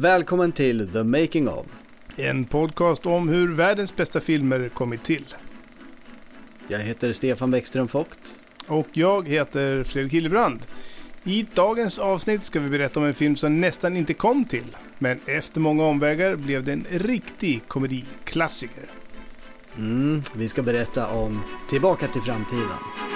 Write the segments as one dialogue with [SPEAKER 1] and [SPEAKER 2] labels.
[SPEAKER 1] Välkommen till The Making of.
[SPEAKER 2] En podcast om hur världens bästa filmer kommit till.
[SPEAKER 1] Jag heter Stefan Bäckström Vogt.
[SPEAKER 2] Och jag heter Fredrik Hillebrand. I dagens avsnitt ska vi berätta om en film som nästan inte kom till. Men efter många omvägar blev det en riktig komediklassiker.
[SPEAKER 1] Mm, vi ska berätta om Tillbaka till framtiden.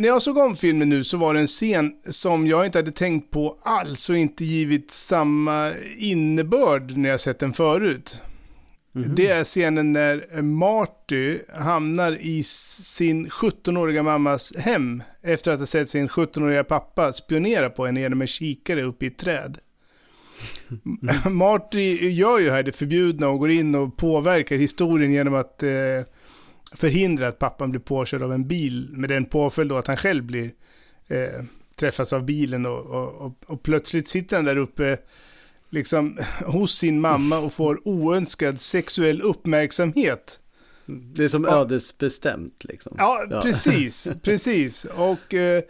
[SPEAKER 2] När jag såg om filmen nu så var det en scen som jag inte hade tänkt på alls och inte givit samma innebörd när jag sett den förut. Mm-hmm. Det är scenen när Marty hamnar i sin 17-åriga mammas hem efter att ha sett sin 17-åriga pappa spionera på henne genom en kikare uppe i ett träd. Mm. Marty gör ju här det förbjudna och går in och påverkar historien genom att eh, förhindra att pappan blir påkörd av en bil med den påföljd då att han själv blir eh, träffas av bilen och, och, och, och, plötsligt sitter han där uppe liksom hos sin mamma och får oönskad sexuell uppmärksamhet.
[SPEAKER 1] Det är som ja. ödesbestämt liksom.
[SPEAKER 2] Ja, ja. precis, precis. Och eh,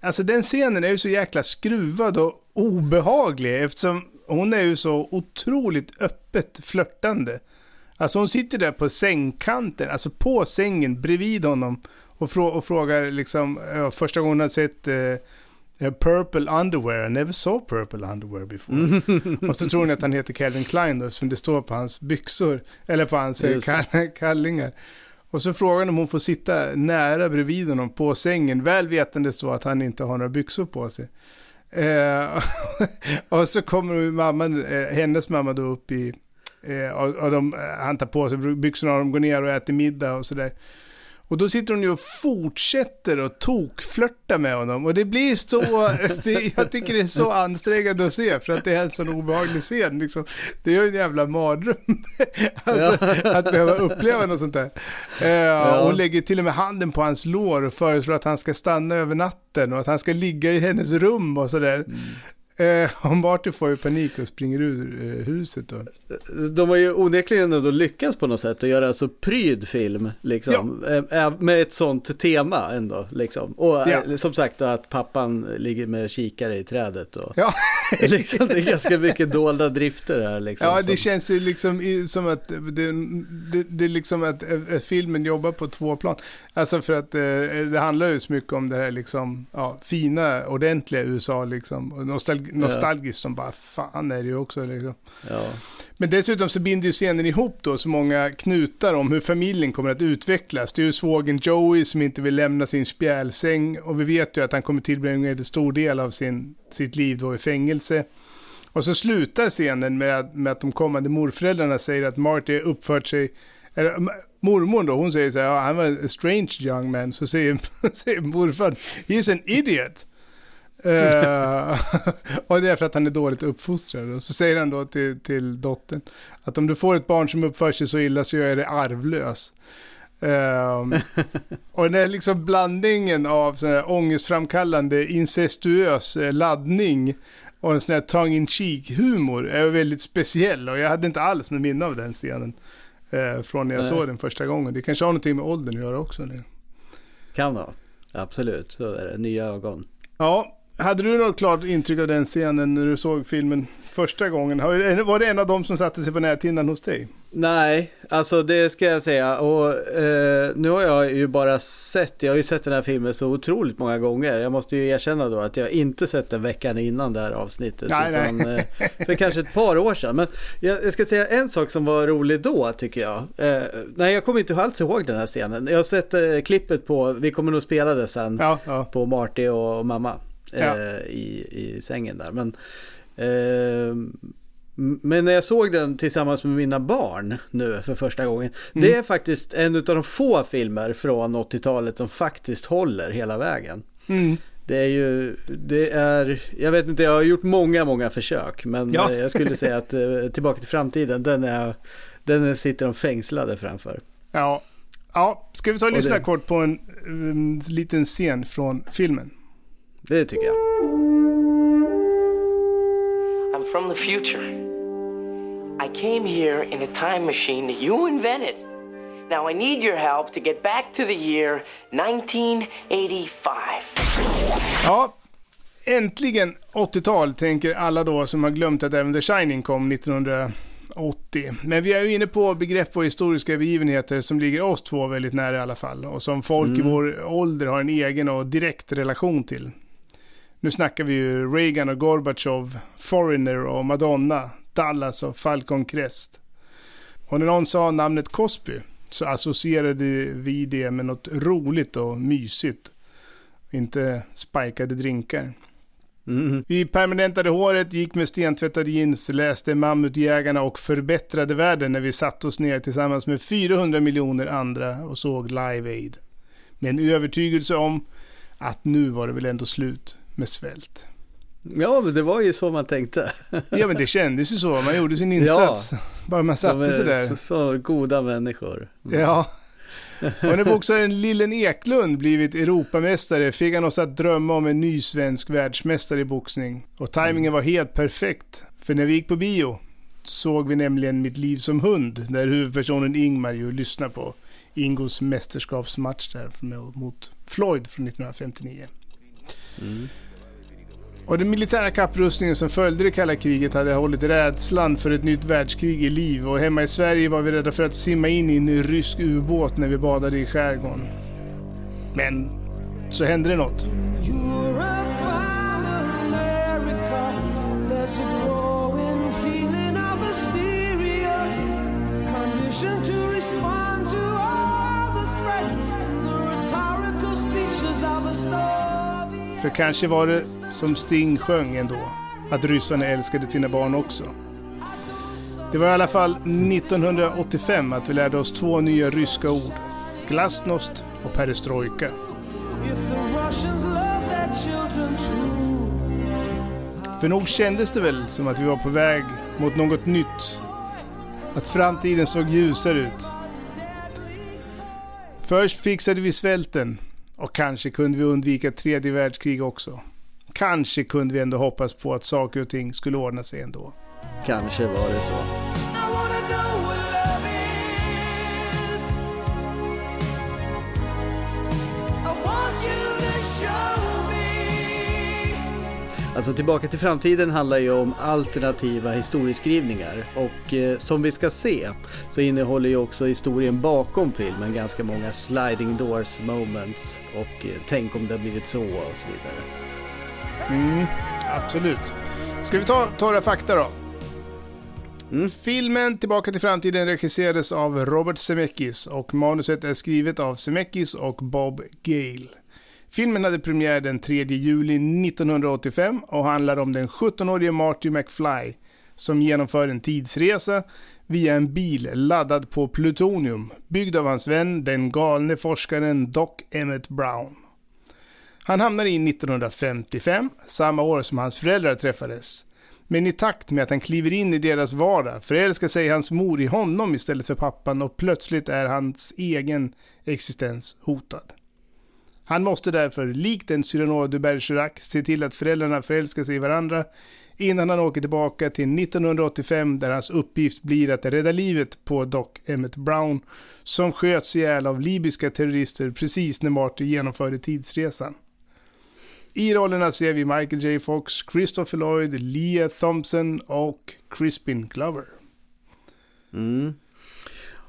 [SPEAKER 2] alltså den scenen är ju så jäkla skruvad och obehaglig eftersom hon är ju så otroligt öppet flörtande. Alltså hon sitter där på sängkanten, alltså på sängen bredvid honom och, frå och frågar liksom, ja, första gången hon har sett uh, Purple Underwear, I never saw Purple Underwear before. och så tror hon att han heter Calvin Klein då, som det står på hans byxor, eller på hans eh, kall kallingar. Och så frågar hon om hon får sitta nära bredvid honom på sängen, väl vetande så att han inte har några byxor på sig. Eh, och så kommer mamman, hennes mamma då upp i Eh, och, och de, eh, han tar på sig byxorna och de går ner och äter middag och sådär. Och då sitter hon ju och fortsätter och tokflörta med honom. Och det blir så, det, jag tycker det är så ansträngande att se för att det är en sån obehaglig scen. Liksom. Det är ju en jävla mardröm. alltså, ja. Att behöva uppleva något sånt där. Eh, ja. Hon lägger till och med handen på hans lår och föreslår att han ska stanna över natten och att han ska ligga i hennes rum och sådär. Mm. Eh, och Marty får ju panik och springer ur eh, huset. Då.
[SPEAKER 1] De har ju onekligen ändå lyckats på något sätt att göra alltså pryd film. Liksom, ja. eh, med ett sånt tema ändå. Liksom. Och ja. Som sagt att pappan ligger med kikare i trädet. Och, ja. liksom, det är ganska mycket dolda drifter här. Liksom,
[SPEAKER 2] ja, det som... känns ju liksom som att, det, det, det är liksom att filmen jobbar på två plan. Alltså för att det handlar ju så mycket om det här liksom, ja, fina, ordentliga USA liksom. Och nostalgi nostalgiskt som bara fan är det ju också. Liksom. Ja. Men dessutom så binder ju scenen ihop då så många knutar om hur familjen kommer att utvecklas. Det är ju svågen Joey som inte vill lämna sin spjälsäng och vi vet ju att han kommer tillbringa en stor del av sin, sitt liv då i fängelse. Och så slutar scenen med, med att de kommande morföräldrarna säger att Marty uppfört sig eller, mormor då, hon säger så här, han var en strange young man. Så säger, säger morfar, he's an idiot. Uh, och det är för att han är dåligt uppfostrad. Och så säger han då till, till dottern att om du får ett barn som uppför sig så illa så gör jag det arvlös. Uh, och den liksom blandningen av sån här ångestframkallande incestuös eh, laddning och en sån här tongue in cheek humor är väldigt speciell. Och jag hade inte alls någon minne av den scenen uh, från när jag Nej. såg den första gången. Det kanske har någonting med åldern att göra också. Eller?
[SPEAKER 1] Kan ha, absolut. Så är det. Nya ögon.
[SPEAKER 2] Ja, hade du något klart intryck av den scenen när du såg filmen första gången? Var det en av dem som satte sig på näthinnan hos dig?
[SPEAKER 1] Nej, alltså det ska jag säga. Och eh, nu har jag ju bara sett, jag har ju sett den här filmen så otroligt många gånger. Jag måste ju erkänna då att jag inte sett den veckan innan det här avsnittet. Nej, utan, nej. Eh, för kanske ett par år sedan. Men jag, jag, ska säga en sak som var rolig då tycker jag. Eh, nej, jag kommer inte alls ihåg den här scenen. Jag har sett eh, klippet på, vi kommer nog spela det sen, ja, ja. på Marty och mamma ja. eh, i, i sängen där. Men, eh, men när jag såg den tillsammans med mina barn nu för första gången. Mm. Det är faktiskt en av de få filmer från 80-talet som faktiskt håller hela vägen. Mm. Det är ju, det är, jag vet inte, jag har gjort många, många försök. Men ja. jag skulle säga att eh, Tillbaka till framtiden, den, är, den sitter de fängslade framför.
[SPEAKER 2] Ja, ja ska vi ta och lyssna det... kort på en um, liten scen från filmen?
[SPEAKER 1] Det tycker jag.
[SPEAKER 3] I'm from the future. I came here in a time machine that you invented. Now I need your help to get back to the year 1985.
[SPEAKER 2] Ja, äntligen 80-tal tänker alla då som har glömt att även The Shining kom 1980. Men vi är ju inne på begrepp och historiska begivenheter som ligger oss två väldigt nära i alla fall. Och som folk mm. i vår ålder har en egen och direkt relation till. Nu snackar vi ju Reagan och Gorbachev, Foreigner och Madonna, Dallas och Falcon Crest. Och när någon sa namnet Cosby så associerade vi det med något roligt och mysigt. Inte spikade drinkar. Mm. Vi permanentade håret, gick med stentvättade jeans, läste Mammutjägarna och förbättrade världen när vi satte oss ner tillsammans med 400 miljoner andra och såg Live Aid. Med en övertygelse om att nu var det väl ändå slut med svält.
[SPEAKER 1] Ja, men det var ju så man tänkte.
[SPEAKER 2] ja, men det kändes ju så. Man gjorde sin insats. Ja, Bara man satte sig där.
[SPEAKER 1] Så, så goda människor.
[SPEAKER 2] Mm. Ja. Och när boxaren Lillen Eklund blivit Europamästare fick han oss att drömma om en ny svensk världsmästare i boxning. Och tajmingen var helt perfekt. För när vi gick på bio såg vi nämligen Mitt liv som hund, där huvudpersonen Ingmar ju lyssnar på Ingos mästerskapsmatch där mot Floyd från 1959. Mm. Och den militära kapprustningen som följde det kalla kriget hade hållit rädslan för ett nytt världskrig i liv och hemma i Sverige var vi rädda för att simma in i en rysk ubåt när vi badade i skärgården. Men så hände det något. to all the threats and the rhetorical speeches of the soul. För kanske var det som Sting sjöng ändå, att ryssarna älskade sina barn också. Det var i alla fall 1985 att vi lärde oss två nya ryska ord. Glasnost och perestrojka. För nog kändes det väl som att vi var på väg mot något nytt. Att framtiden såg ljusare ut. Först fixade vi svälten och kanske kunde vi undvika tredje världskrig också. Kanske kunde vi ändå hoppas på att saker och ting skulle ordna sig ändå.
[SPEAKER 1] Kanske var det så. Alltså Tillbaka till framtiden handlar ju om alternativa historieskrivningar och eh, som vi ska se så innehåller ju också historien bakom filmen ganska många sliding doors moments och eh, tänk om det har blivit så och så vidare.
[SPEAKER 2] Mm, absolut. Ska vi ta, några fakta då? Mm. Filmen Tillbaka till framtiden regisserades av Robert Zemeckis och manuset är skrivet av Zemeckis och Bob Gale. Filmen hade premiär den 3 juli 1985 och handlar om den 17-årige Marty McFly som genomför en tidsresa via en bil laddad på plutonium, byggd av hans vän, den galne forskaren Doc Emmett Brown. Han hamnar in 1955, samma år som hans föräldrar träffades. Men i takt med att han kliver in i deras vardag förälskar sig hans mor i honom istället för pappan och plötsligt är hans egen existens hotad. Han måste därför, likt en Cyrano de Bergerac, se till att föräldrarna förälskar sig i varandra innan han åker tillbaka till 1985 där hans uppgift blir att rädda livet på Doc Emmett Brown som sköts ihjäl av libyska terrorister precis när Marty genomförde tidsresan. I rollerna ser vi Michael J Fox, Christopher Lloyd, Leah Thompson och Crispin Glover.
[SPEAKER 1] Mm.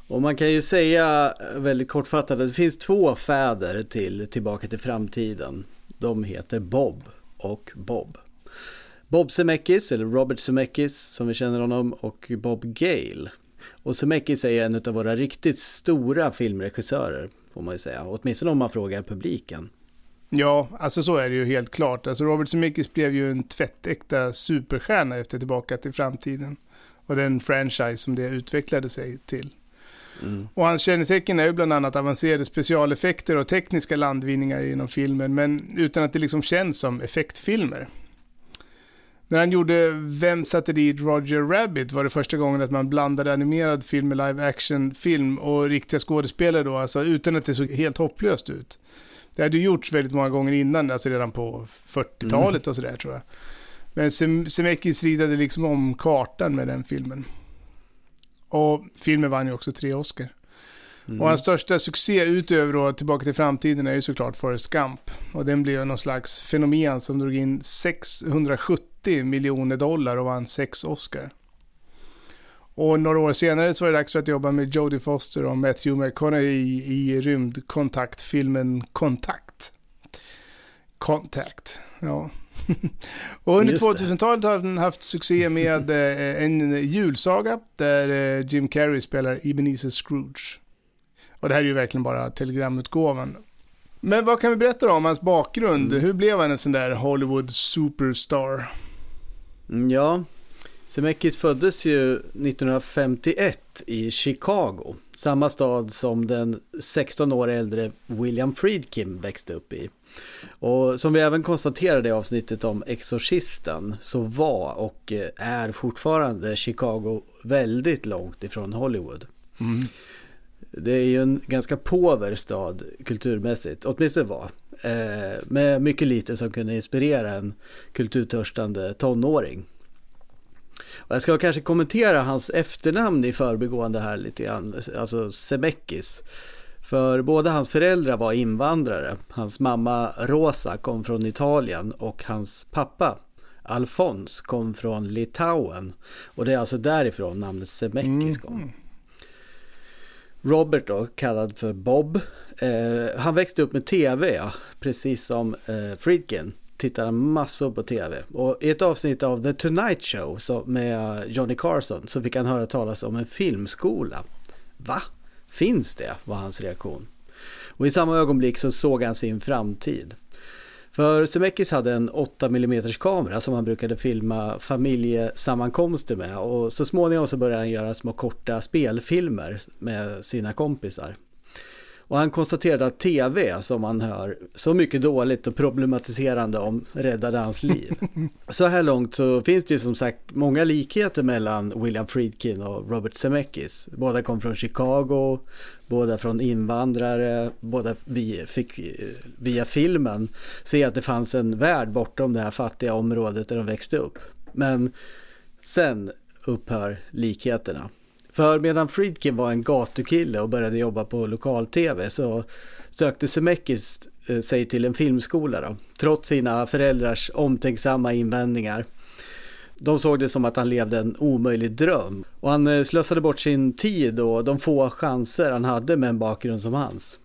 [SPEAKER 1] Och man kan ju säga eh, väldigt kortfattat att det finns två fäder till Tillbaka till framtiden. De heter Bob och Bob. Bob Zemeckis, eller Robert Zemeckis som vi känner honom, och Bob Gale. Och Zemeckis är en av våra riktigt stora filmregissörer, får man ju säga. Åtminstone om man frågar publiken.
[SPEAKER 2] Ja, alltså så är det ju helt klart. Alltså Robert Zemeckis blev ju en tvättäkta superstjärna efter Tillbaka till framtiden. Och den franchise som det utvecklade sig till. Mm. Och hans kännetecken är ju bland annat avancerade specialeffekter och tekniska landvinningar inom filmen, men utan att det liksom känns som effektfilmer. När han gjorde Vem satte dit Roger Rabbit var det första gången att man blandade animerad film med live action-film och riktiga skådespelare då, alltså utan att det såg helt hopplöst ut. Det hade gjorts väldigt många gånger innan, alltså redan på 40-talet och sådär tror jag. Men Zemeckis ridade liksom om kartan med den filmen. Och filmen vann ju också tre Oscar. Mm. Och hans största succé utöver då Tillbaka till framtiden är ju såklart Forrest Gump. Och den blev någon slags fenomen som drog in 670 miljoner dollar och vann sex Oscar. Och några år senare så var det dags för att jobba med Jodie Foster och Matthew McConaughey i, i rymdkontaktfilmen Kontakt. Contact, ja. och under 2000-talet har den haft succé med eh, en julsaga där eh, Jim Carrey spelar Ebenezer Scrooge. Och det här är ju verkligen bara telegramutgåvan. Men vad kan vi berätta om hans bakgrund? Mm. Hur blev han en sån där Hollywood superstar?
[SPEAKER 1] Ja, Zemeckis föddes ju 1951 i Chicago. Samma stad som den 16 år äldre William Friedkin växte upp i. Och som vi även konstaterade i avsnittet om Exorcisten så var och är fortfarande Chicago väldigt långt ifrån Hollywood. Mm. Det är ju en ganska påver stad kulturmässigt, åtminstone var. Eh, med mycket lite som kunde inspirera en kulturtörstande tonåring. Jag ska kanske kommentera hans efternamn i förbigående här lite grann, alltså Semekis. För båda hans föräldrar var invandrare. Hans mamma Rosa kom från Italien och hans pappa Alfons kom från Litauen. Och det är alltså därifrån namnet Semekis kom. Mm. Robert då, kallad för Bob. Eh, han växte upp med tv, ja, precis som eh, Friedkin. Tittade massor på tv. Och i ett avsnitt av The Tonight Show så med Johnny Carson så fick han höra talas om en filmskola. Va? Finns det? var hans reaktion. Och i samma ögonblick så såg han sin framtid. För Semekis hade en 8 mm kamera som han brukade filma familjesammankomster med och så småningom så började han göra små korta spelfilmer med sina kompisar. Och han konstaterade att tv, som man hör så mycket dåligt och problematiserande om, räddade hans liv. så här långt så finns det ju som sagt många likheter mellan William Friedkin och Robert Zemeckis. Båda kom från Chicago, båda från invandrare, båda vi fick via filmen se att det fanns en värld bortom det här fattiga området där de växte upp. Men sen upphör likheterna. För medan Friedkin var en gatukille och började jobba på lokal-tv så sökte Semeckis eh, sig till en filmskola då, trots sina föräldrars omtänksamma invändningar. De såg det som att han levde en omöjlig dröm och han eh, slösade bort sin tid och de få chanser han hade med en bakgrund som hans.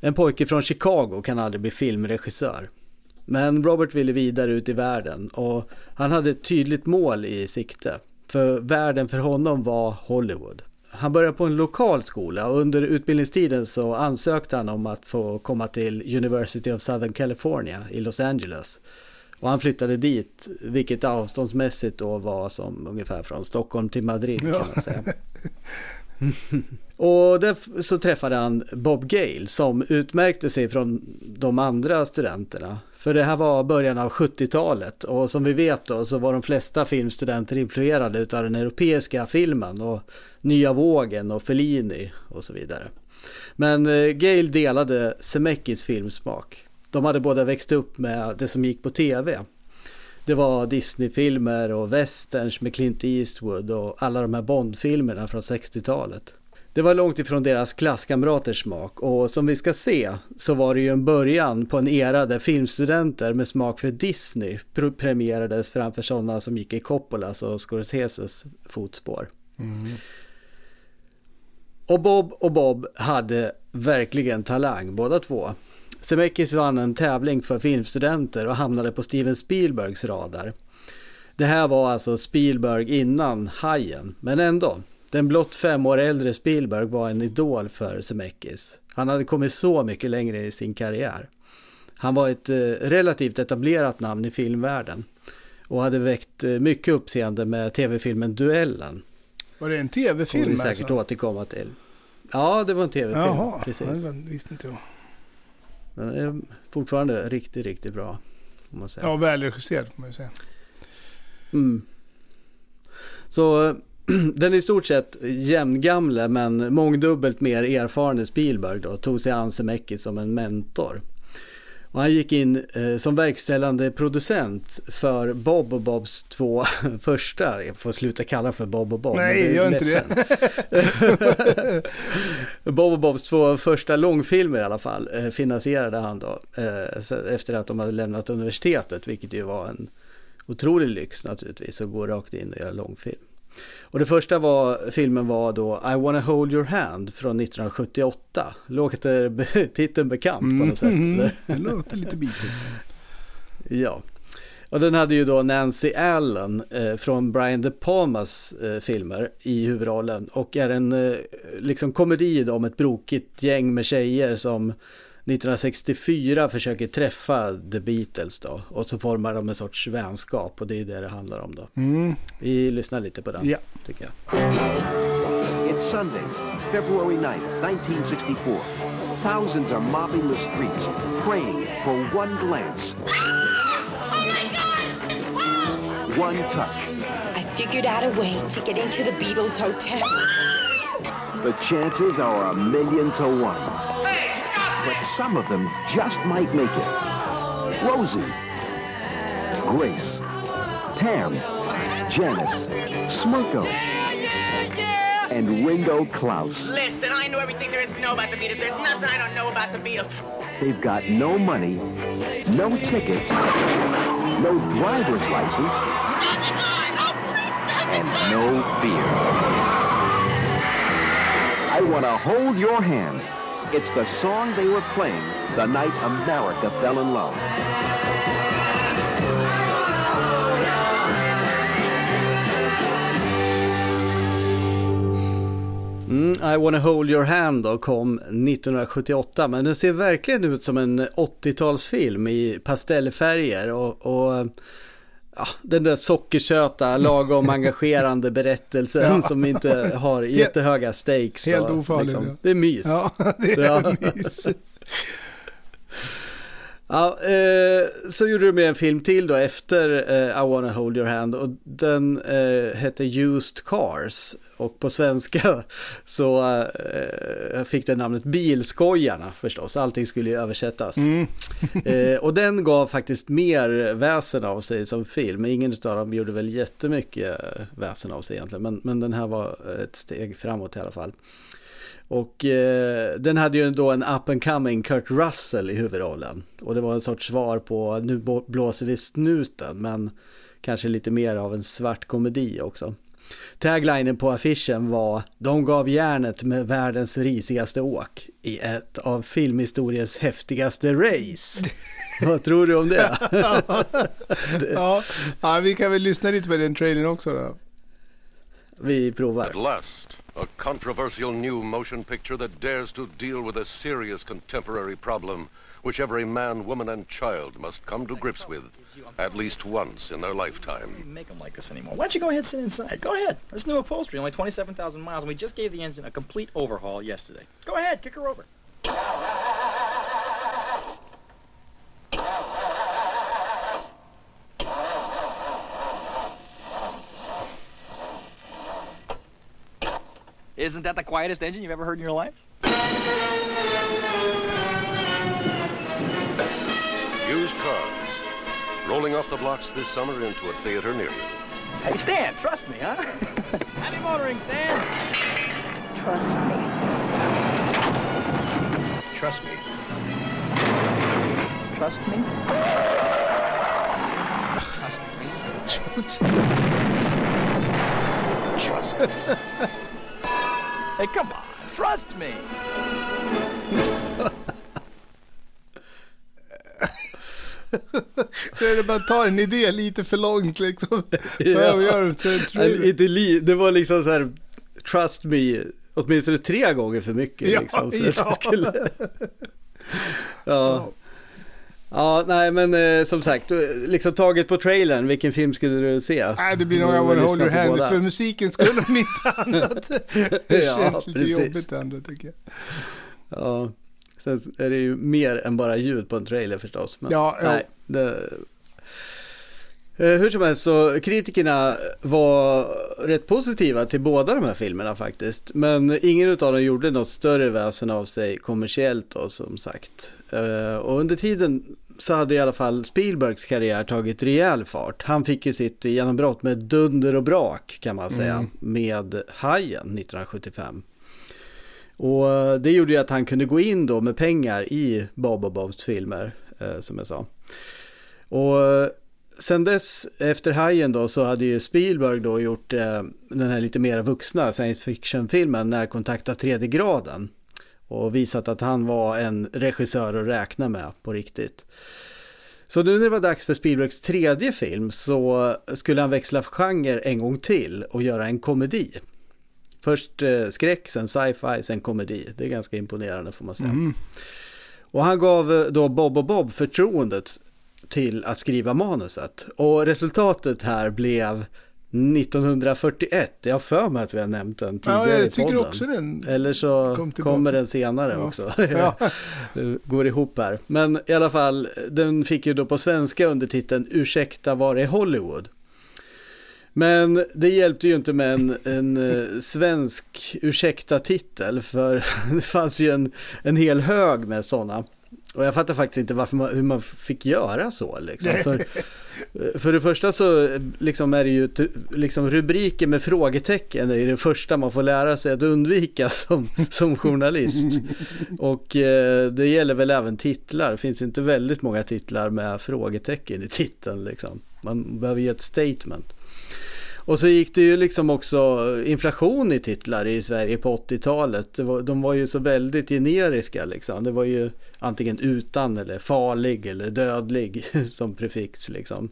[SPEAKER 1] En pojke från Chicago kan aldrig bli filmregissör. Men Robert ville vidare ut i världen och han hade ett tydligt mål i sikte. För världen för honom var Hollywood. Han började på en lokal skola och under utbildningstiden så ansökte han om att få komma till University of Southern California i Los Angeles. Och han flyttade dit, vilket avståndsmässigt då var som ungefär från Stockholm till Madrid kan man säga. och där så träffade han Bob Gale som utmärkte sig från de andra studenterna. För det här var början av 70-talet och som vi vet då så var de flesta filmstudenter influerade av den europeiska filmen och nya vågen och Fellini och så vidare. Men eh, Gail Gale delade Semeckis filmsmak. De hade båda växt upp med det som gick på tv. Det var Disney-filmer och westerns med Clint Eastwood och alla de här Bond-filmerna från 60-talet. Det var långt ifrån deras klasskamraters smak och som vi ska se så var det ju en början på en era där filmstudenter med smak för Disney premierades framför sådana som gick i Coppolas och Scorseses fotspår. Mm. Och Bob och Bob hade verkligen talang båda två. Zemeckis vann en tävling för filmstudenter och hamnade på Steven Spielbergs radar. Det här var alltså Spielberg innan Hajen, men ändå. Den blott fem år äldre Spielberg var en idol för Zemeckis. Han hade kommit så mycket längre i sin karriär. Han var ett eh, relativt etablerat namn i filmvärlden och hade väckt eh, mycket uppseende med tv-filmen Duellen.
[SPEAKER 2] Var det en tv-film?
[SPEAKER 1] Vi säkert alltså? återkomma till. Ja, det var en tv-film.
[SPEAKER 2] Jaha,
[SPEAKER 1] precis.
[SPEAKER 2] Ja, det visste inte jag.
[SPEAKER 1] Den är fortfarande riktigt, riktigt bra.
[SPEAKER 2] Ja, välregisserad får man ju säga.
[SPEAKER 1] Mm. Så den i stort sett jämngamle men mångdubbelt mer erfarne Spielberg då, tog sig an Zemeckis som en mentor. Och han gick in eh, som verkställande producent för Bob och Bobs två första, jag får sluta kalla för Bob och Bob.
[SPEAKER 2] Nej, gör inte det.
[SPEAKER 1] Bob och Bobs två första långfilmer i alla fall eh, finansierade han då eh, efter att de hade lämnat universitetet, vilket ju var en otrolig lyx naturligtvis att gå rakt in och göra långfilm. Och det första var, filmen var då I wanna hold your hand från 1978. Låter titeln bekant på något sätt?
[SPEAKER 2] Mm, det låter lite Beatles.
[SPEAKER 1] Ja. Och den hade ju då Nancy Allen eh, från Brian De Palmas eh, filmer i huvudrollen. Och är en eh, liksom komedi om ett brokigt gäng med tjejer som 1964 försöker träffa The Beatles då. Och så formar de en sorts vänskap och det är det det handlar om då.
[SPEAKER 2] Mm.
[SPEAKER 1] Vi lyssnar lite på den,
[SPEAKER 2] Ja.
[SPEAKER 1] tycker jag.
[SPEAKER 4] It's Sunday, February 9th, 1964. Thousands are mobbing the streets, praying for one glance, one touch.
[SPEAKER 5] I figured out a way to get into the Beatles Hotel.
[SPEAKER 4] The chances are a million to one. But some of them just might make it. Rosie, Grace, Pam, Janice, Smirko, and Ringo Klaus.
[SPEAKER 6] Listen, I know everything there is to know about the Beatles. There's nothing I don't know about the Beatles.
[SPEAKER 4] They've got no money, no tickets, no driver's license, oh, and no fear. I want to hold your hand. It's the song they were playing the night America fell in love.
[SPEAKER 1] Mm, I wanna hold your hand då kom 1978 men den ser verkligen ut som en 80-talsfilm i pastellfärger och, och ja, den där sockersöta, lagom engagerande berättelsen
[SPEAKER 2] Ja.
[SPEAKER 1] som inte har jättehöga stakes.
[SPEAKER 2] Helt ofarlig, ja.
[SPEAKER 1] Det är mys.
[SPEAKER 2] Ja, det är
[SPEAKER 1] Ja.
[SPEAKER 2] mys.
[SPEAKER 1] Ja, eh, så gjorde du med en film till då efter eh, I wanna hold your hand och den eh, hette Used Cars och på svenska så eh, fick den namnet Bilskojarna förstås, allting skulle ju översättas. eh, och den gav faktiskt mer väsen av sig som film, ingen av dem gjorde väl jättemycket väsen av sig egentligen, men, men den här var ett steg framåt i alla fall. Och eh, den hade ju då en up and coming Kurt Russell i huvudrollen. Och det var en sorts svar på Nu blå- blåser vi snuten, men kanske lite mer av en svart komedi också. Taglinen på affischen var De gav järnet med världens risigaste åk i ett av filmhistoriens häftigaste race. Vad tror du om det?
[SPEAKER 2] Ja. ja, vi kan väl lyssna lite på den trailern också då.
[SPEAKER 1] Vi provar.
[SPEAKER 7] A controversial new motion picture that dares to deal with a serious contemporary problem which every man, woman, and child must come to grips with at least once in their lifetime.
[SPEAKER 8] make them like this anymore. Why don't you go ahead and sit inside? Go ahead. This new upholstery, only 27,000 miles, and we just gave the engine a complete overhaul yesterday. Go ahead, kick her over. Isn't that the quietest engine you've ever heard in your life?
[SPEAKER 7] Used cars, rolling off the blocks this summer into a theater near you.
[SPEAKER 8] Hey, Stan, trust me, huh? Happy motoring, Stan.
[SPEAKER 5] Trust me.
[SPEAKER 8] Trust me. Trust me. Trust me? Trust me. Trust me. hey, come on. Trust me.
[SPEAKER 2] Det bara tar en idé lite för långt liksom.
[SPEAKER 1] Ja.
[SPEAKER 2] Gör
[SPEAKER 1] li- det var liksom så här, trust me, åtminstone tre gånger för mycket.
[SPEAKER 2] Ja,
[SPEAKER 1] liksom, för att
[SPEAKER 2] ja.
[SPEAKER 1] det skulle... ja. Ja, nej men eh, som sagt, eh, liksom taget på trailern, vilken film skulle du se?
[SPEAKER 2] Nej, det blir några
[SPEAKER 1] Du
[SPEAKER 2] Wanna
[SPEAKER 1] lyssnar
[SPEAKER 2] Hold Hand, för musiken skulle om inte annat. Det
[SPEAKER 1] Ja,
[SPEAKER 2] känns lite
[SPEAKER 1] precis.
[SPEAKER 2] jobbigt andra tycker jag.
[SPEAKER 1] Ja, sen är det ju mer än bara ljud på en trailer förstås. Men,
[SPEAKER 2] Ja, ja.
[SPEAKER 1] nej, det... Eh, Hur som helst så kritikerna var rätt positiva till båda de här filmerna faktiskt. Men ingen av dem gjorde något större väsen av sig kommersiellt då som sagt. Eh, Och under tiden så hade i alla fall Spielbergs karriär tagit rejäl fart. Han fick ju sitt genombrott med dunder och brak kan man säga med Hajen 1975. Och eh, det gjorde ju att han kunde gå in då med pengar i Bob och Bobs filmer, eh, som jag sa. Och eh, sen dess, efter Hajen då, så hade ju Spielberg då gjort den här lite mer vuxna science fiction-filmen Närkontakt av tredje graden. Och visat att han var en regissör att räkna med på riktigt. Så nu när det var dags för Spielbergs tredje film så skulle han växla genre en gång till och göra en komedi. Först eh, skräck, sen sci-fi, sen komedi. Det är ganska imponerande får man säga. Och han gav eh, då Bob och Bob förtroendet till att skriva manuset. Och resultatet här blev 1941. Jag har för mig att vi har nämnt den tidigare
[SPEAKER 2] Ja,
[SPEAKER 1] i
[SPEAKER 2] jag tycker
[SPEAKER 1] podden.
[SPEAKER 2] också den
[SPEAKER 1] Eller så
[SPEAKER 2] kom
[SPEAKER 1] kommer den senare
[SPEAKER 2] Ja.
[SPEAKER 1] också.
[SPEAKER 2] Ja.
[SPEAKER 1] Går ihop här. Men i alla fall, den fick ju då på svenska undertiteln Ursäkta var är Hollywood? Men det hjälpte ju inte med en, en eh, svensk ursäkta-titel för det fanns ju en, en hel hög med sådana. Och jag fattar faktiskt inte varför man, hur man fick göra så. Liksom. För, för det första så liksom är det ju liksom rubriker med frågetecken är det första man får lära sig att undvika som, som journalist. Och eh, det gäller väl även titlar. Det finns inte väldigt många titlar med frågetecken i titeln. Liksom. Man behöver ge ett statement. Och så gick det ju liksom också inflation i titlar i Sverige på 80-talet. Det var, de var ju så väldigt generiska liksom. Det var ju antingen utan eller farlig eller dödlig som prefix liksom.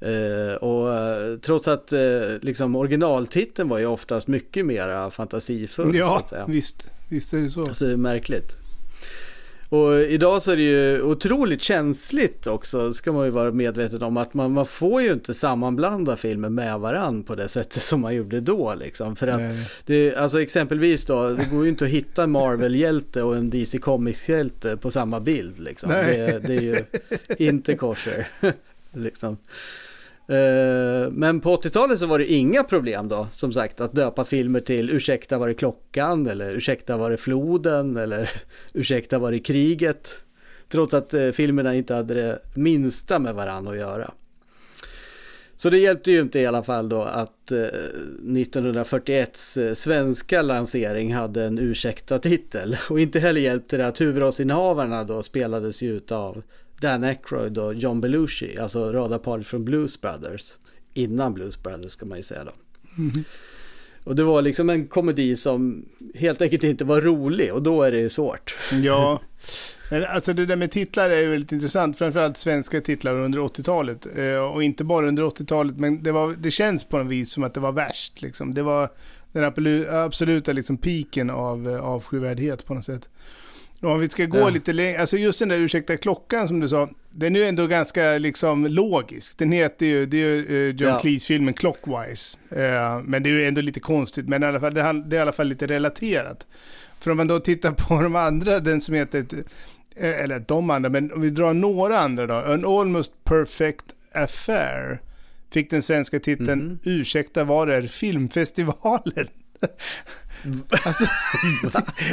[SPEAKER 1] Eh, och eh, trots att eh, liksom originaltiteln var ju oftast mycket mer fantasifull.
[SPEAKER 2] Ja, visst. Visst är det så.
[SPEAKER 1] Alltså det är märkligt. Och idag så är det ju otroligt känsligt också, ska man ju vara medveten om, att man, man får ju inte sammanblanda filmer med varann på det sättet som man gjorde då liksom. För att det, alltså exempelvis då, det går ju inte att hitta en Marvel-hjälte och en DC Comics-hjälte på samma bild liksom. Det, det är ju inte kosher. liksom. Eh, men på 80-talet så var det inga problem då, som sagt, att döpa filmer till Ursäkta var det klockan eller Ursäkta var det floden eller Ursäkta var det kriget. Trots att eh, filmerna inte hade det minsta med varandra att göra. Så det hjälpte ju inte i alla fall då att eh, 1941s svenska lansering hade en ursäkta-titel. Och inte heller hjälpte det att huvudrollsinnehavarna då spelades ju av Dan Aykroyd och John Belushi, alltså radarparet från Blues Brothers. Innan Blues Brothers ska man ju säga då. Och det var liksom en komedi som helt enkelt inte var rolig och då är det svårt.
[SPEAKER 2] Ja, alltså det där med titlar är ju väldigt intressant. Framförallt svenska titlar under 80-talet. Eh, Och inte bara under 80-talet, men det, var, det känns på något vis som att det var värst. Liksom. Det var den absolu- absoluta liksom, piken av eh, avskyvärdhet på något sätt. Om vi ska gå
[SPEAKER 1] Ja.
[SPEAKER 2] lite längre, alltså just den där ursäkta klockan som du sa, den är ju ändå ganska liksom logisk. Den heter ju, det är ju eh, John
[SPEAKER 1] Ja.
[SPEAKER 2] Cleese-filmen Clockwise. Eh, men det är ju ändå lite konstigt, men i alla fall, det, är i alla fall lite relaterat. För om man då tittar på de andra, den som heter, eh, eller de andra, men om vi drar några andra då. An almost perfect affair. Fick den svenska titeln Ursäkta var är filmfestivalen? alltså,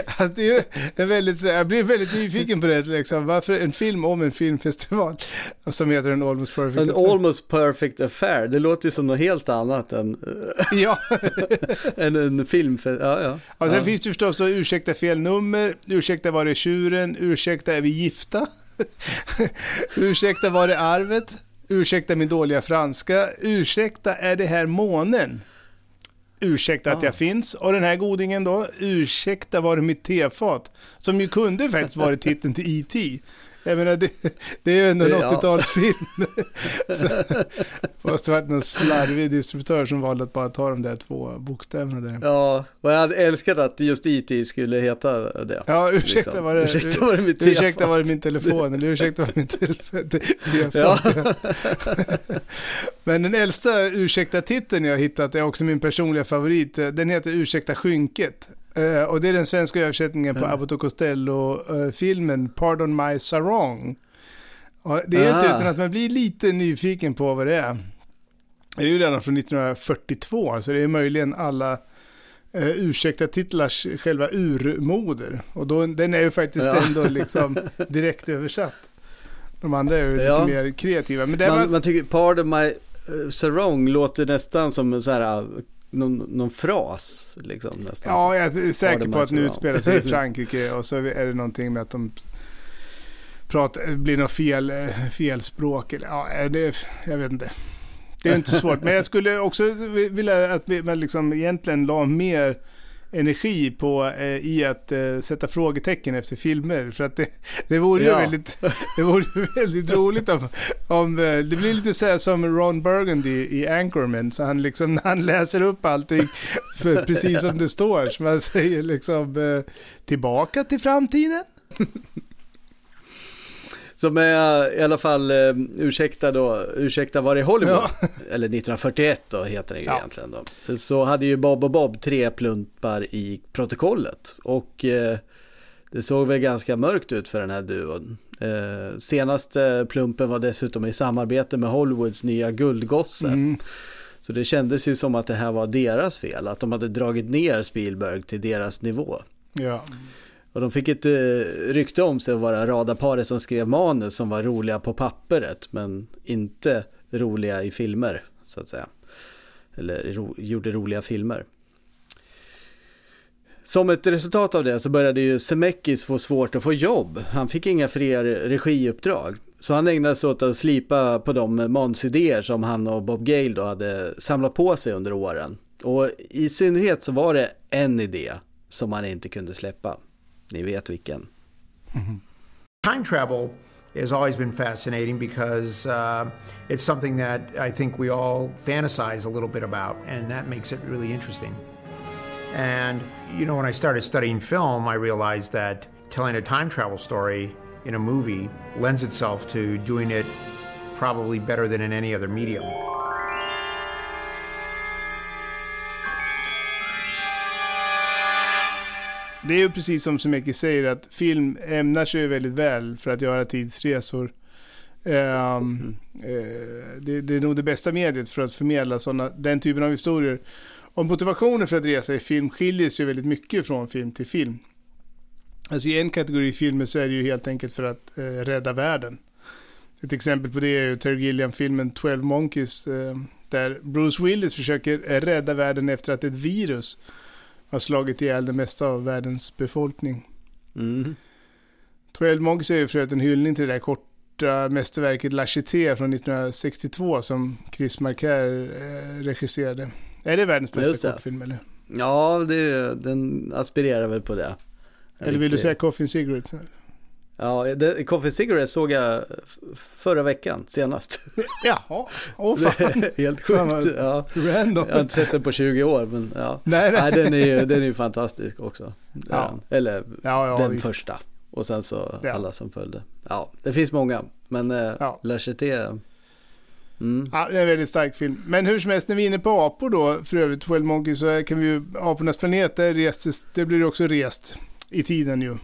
[SPEAKER 2] alltså det är en väldigt, jag blir väldigt nyfiken på det liksom. Varför en film om en filmfestival som heter en almost perfect
[SPEAKER 1] En
[SPEAKER 2] affair?
[SPEAKER 1] almost perfect affair, det låter ju som något helt annat än,
[SPEAKER 2] Ja,
[SPEAKER 1] än en film. För, ja, ja.
[SPEAKER 2] och sen
[SPEAKER 1] ja.
[SPEAKER 2] finns det förstås då ursäkta fel nummer, ursäkta var är tjuren, ursäkta är vi gifta, ursäkta var är arvet, ursäkta min dåliga franska, ursäkta är det här månen, ursäkta att jag finns, och den här godingen då, ursäkta var det mitt tefat, som ju kunde faktiskt varit titeln till E.T. Jag menar, det, det är ju ändå en
[SPEAKER 1] Det- ja.
[SPEAKER 2] 80-talsfilm. Så det måste varit någon slarvig distributör som valde att bara ta de där två bokstäverna där.
[SPEAKER 1] Ja, och jag hade älskat att just IT skulle heta det.
[SPEAKER 2] Ja, ursäkta
[SPEAKER 1] Liksom.
[SPEAKER 2] var det,
[SPEAKER 1] Ursäkta var det mitt
[SPEAKER 2] ursäkta var det min telefon, eller ursäkta var det min telefon. telefon.
[SPEAKER 1] Ja.
[SPEAKER 2] Men den äldsta ursäkta-titeln jag har hittat är också min personliga favorit. Den heter Ursäkta skynket. Eh, Och det är den svenska översättningen på
[SPEAKER 1] Mm.
[SPEAKER 2] Abbott och Costello-filmen Pardon My Sarong. Och det är inte
[SPEAKER 1] Ah.
[SPEAKER 2] utan att man blir lite nyfiken på vad det är. Det är ju redan från 1942, så det är möjligen alla eh, ursäkta-titlars själva urmoder. Och då, den är ju faktiskt
[SPEAKER 1] Ja.
[SPEAKER 2] ändå liksom direkt översatt. De andra är ju
[SPEAKER 1] Ja.
[SPEAKER 2] lite mer kreativa. Men var,
[SPEAKER 1] Man, man tycker Pardon My uh, Sarong låter nästan som så här, uh, någon, någon fras. Liksom, nästan.
[SPEAKER 2] Ja, jag är säker på att nu
[SPEAKER 1] surround.
[SPEAKER 2] utspelar sig i Frankrike och så är det någonting med att de pratar, blir något fel, eh, felspråk. Eller, ja, eh, det, jag vet inte. Det är inte så svårt. Men jag skulle också vilja att vi- liksom egentligen la mer energi på eh, i att eh, sätta frågetecken efter filmer. För att det, det vore ju
[SPEAKER 1] Ja.
[SPEAKER 2] väldigt, det vore ju väldigt roligt om, om eh, det blir lite så här som Ron Burgundy i Anchorman. Så han liksom, när han läser upp allting för, precis som det står. Som man säger liksom eh, tillbaka till framtiden.
[SPEAKER 1] Som är i alla fall, uh, ursäkta då, ursäkta var i Hollywood.
[SPEAKER 2] Ja.
[SPEAKER 1] Eller 1941 då heter den ju
[SPEAKER 2] Ja.
[SPEAKER 1] egentligen då. Så hade ju Bob och Bob tre plumpar i protokollet. Och eh, det såg väl ganska mörkt ut för den här duon. Eh, senaste plumpen var dessutom i samarbete med Hollywoods nya guldgosse.
[SPEAKER 2] Mm.
[SPEAKER 1] Så det kändes ju som att det här var deras fel, att de hade dragit ner Spielberg till deras nivå.
[SPEAKER 2] Ja.
[SPEAKER 1] Och de fick ett eh, rykte om sig att vara radarparet som skrev manus som var roliga på pappret men inte roliga i filmer så att säga. Eller ro, gjorde roliga filmer. Som ett resultat av det så började ju Semekis få svårt att få jobb. Han fick inga fler regiuppdrag. Så han ägnade sig åt att slipa på de manusidéer som han och Bob Gale då hade samlat på sig under åren. Och i synnerhet så var det en idé som han inte kunde släppa. Ni vet vilken.
[SPEAKER 9] Time travel has always been fascinating because uh, it's something that I think we all fantasize a little bit about, and that makes it really interesting. And, you know, when I started studying film, I realized that telling a time travel story in a movie lends itself to doing it probably better than in any other medium.
[SPEAKER 2] Det är ju precis som Zemeckis säger att film ämnar sig väldigt väl för att göra tidsresor. Ehm, eh, det, det är nog det bästa mediet för att förmedla såna, den typen av historier. Och motivationen för att resa i film skiljer sig väldigt mycket från film till film. Alltså i en kategori filmer så är det ju helt enkelt för att eh, rädda världen. Ett exempel på det är ju Terry Gilliam-filmen 12 Monkeys eh, där Bruce Willis försöker rädda världen efter att ett virus har slagit ihjäl det mesta av världens befolkning.
[SPEAKER 1] Mm.
[SPEAKER 2] 12 Monkeys är ju för en hyllning till det där korta mästerverket La Cité från 1962 som Chris Marker eh, regisserade. Är det världens bästa kortfilm eller?
[SPEAKER 1] Ja, det, den aspirerar väl på det.
[SPEAKER 2] Eller vill du säga Coffin Cigarettes?
[SPEAKER 1] Ja, det, Coffee Cigarettes såg jag förra veckan senast.
[SPEAKER 2] Jaha, åh fan.
[SPEAKER 1] Helt sjukt. Ja.
[SPEAKER 2] Random.
[SPEAKER 1] Jag har inte sett den på 20 år, men ja.
[SPEAKER 2] Nej, nej.
[SPEAKER 1] Nej, den är ju den är ju fantastisk också.
[SPEAKER 2] Ja.
[SPEAKER 1] Eller
[SPEAKER 2] Ja,
[SPEAKER 1] den
[SPEAKER 2] visst.
[SPEAKER 1] första. Och sen så alla som följde. Ja, det finns många. Men eh,
[SPEAKER 2] Ja.
[SPEAKER 1] La Cité, mm.
[SPEAKER 2] Ja, det är en väldigt stark film. Men hur som helst, när vi är inne på apor då, för övrigt 12 Monkeys, så kan vi ju, apornas planet, där restes, det blir också rest i tiden ju.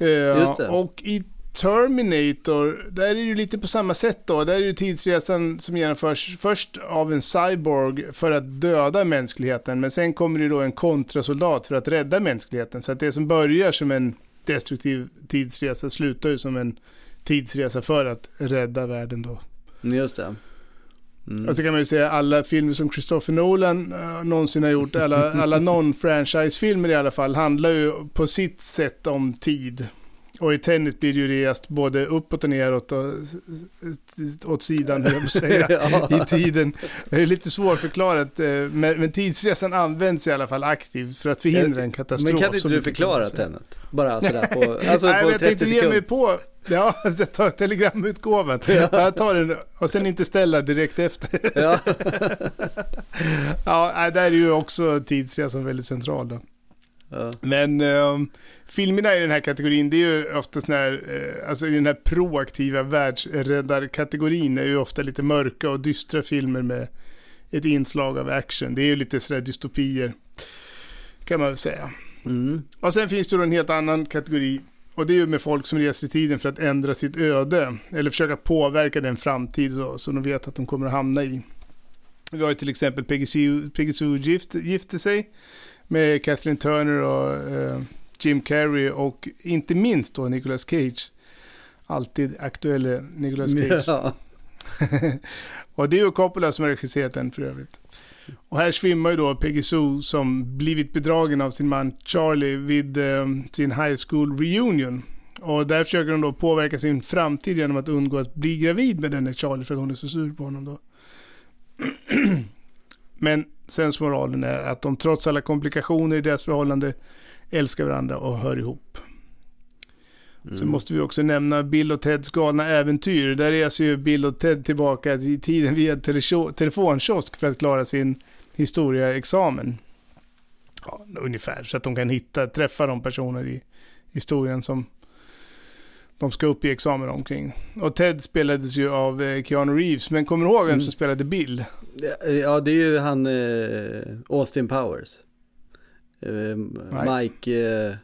[SPEAKER 2] Eh. Och i Terminator, där är det ju lite på samma sätt då. Där är det tidsresan som genomförs först av en cyborg för att döda mänskligheten. Men sen kommer det då en kontrasoldat för att rädda mänskligheten. Så att det som börjar som en destruktiv tidsresa slutar ju som en tidsresa för att rädda världen då.
[SPEAKER 1] just det. Mm.
[SPEAKER 2] Och så kan man ju säga alla filmer som Christopher Nolan uh, någonsin har gjort, alla, alla non-franchise-filmer i alla fall, handlar ju på sitt sätt om tid. Och i Tenet blir det ju rest både uppåt och neråt och åt sidan, jag säga,
[SPEAKER 1] Ja.
[SPEAKER 2] i tiden. Det är lite svårförklarat, eh, men, men tidsresan används i alla fall aktivt för att förhindra en katastrof.
[SPEAKER 1] Men kan inte du förklara. Tenet? Bara sådär på, alltså
[SPEAKER 2] Nej,
[SPEAKER 1] på
[SPEAKER 2] men jag
[SPEAKER 1] 30
[SPEAKER 2] tänkte ge mig
[SPEAKER 1] sekunder.
[SPEAKER 2] på, ja, jag tar telegramutgåvan. Jag tar den och sen inte ställa direkt efter.
[SPEAKER 1] Ja.
[SPEAKER 2] ja, där är ju också tidsresan väldigt central då.
[SPEAKER 1] Ja.
[SPEAKER 2] Men ehm, filmerna i den här kategorin, det är ju ofta sån här, eh, alltså i den här proaktiva världsräddarkategorin är ju ofta lite mörka och dystra filmer med ett inslag av action. Det är ju lite sådär dystopier, kan man väl säga.
[SPEAKER 1] Mm.
[SPEAKER 2] Och sen finns det då en helt annan kategori. Och det är ju med folk som reser i tiden för att ändra sitt öde. Eller försöka påverka den framtid så, som de vet att de kommer att hamna i. Vi har ju till exempel Peggy Sue, gifte sig med Kathleen Turner och eh, Jim Carrey och inte minst då Nicolas Cage. Alltid aktuelle Nicolas Cage.
[SPEAKER 1] Ja.
[SPEAKER 2] och det är ju Coppola som har regisserat den för övrigt. Och här svimmar ju då Peggy Sue som blivit bedragen av sin man Charlie vid eh, sin high school reunion. Och där försöker hon då påverka sin framtid genom att undgå att bli gravid med denne Charlie för att hon är så sur på honom då. Men sensmoralen är att de trots alla komplikationer i deras förhållande älskar varandra och hör ihop. Sen måste vi också nämna Bill och Teds galna äventyr. Där reser ju Bill och Ted tillbaka i tiden via tele- telefonkiosk för att klara sin historieexamen. Ja, ungefär, så att de kan hitta, träffa de personer i historien som de ska upp i examen omkring. Och Ted spelades ju av eh, Keanu Reeves, men kommer du ihåg vem
[SPEAKER 1] Mm.
[SPEAKER 2] som spelade Bill?
[SPEAKER 1] Ja, det är ju han eh, Austin Powers. Eh, Mike... Eh,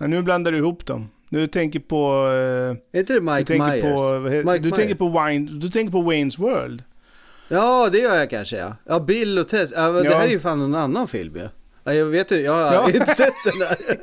[SPEAKER 2] Ja, nu blandar du ihop dem. Nu tänker på...
[SPEAKER 1] Är inte det Mike
[SPEAKER 2] du tänker
[SPEAKER 1] Myers?
[SPEAKER 2] på,
[SPEAKER 1] Mike
[SPEAKER 2] du,
[SPEAKER 1] Myers.
[SPEAKER 2] tänker på Wine, du tänker på Wayne's World.
[SPEAKER 1] Ja, det gör jag kanske ja. Ja, Bill och Ted. Ja, Det
[SPEAKER 2] Ja.
[SPEAKER 1] här är ju fan en annan film. Ja, jag vet ju, jag har
[SPEAKER 2] Ja.
[SPEAKER 1] inte sett den där.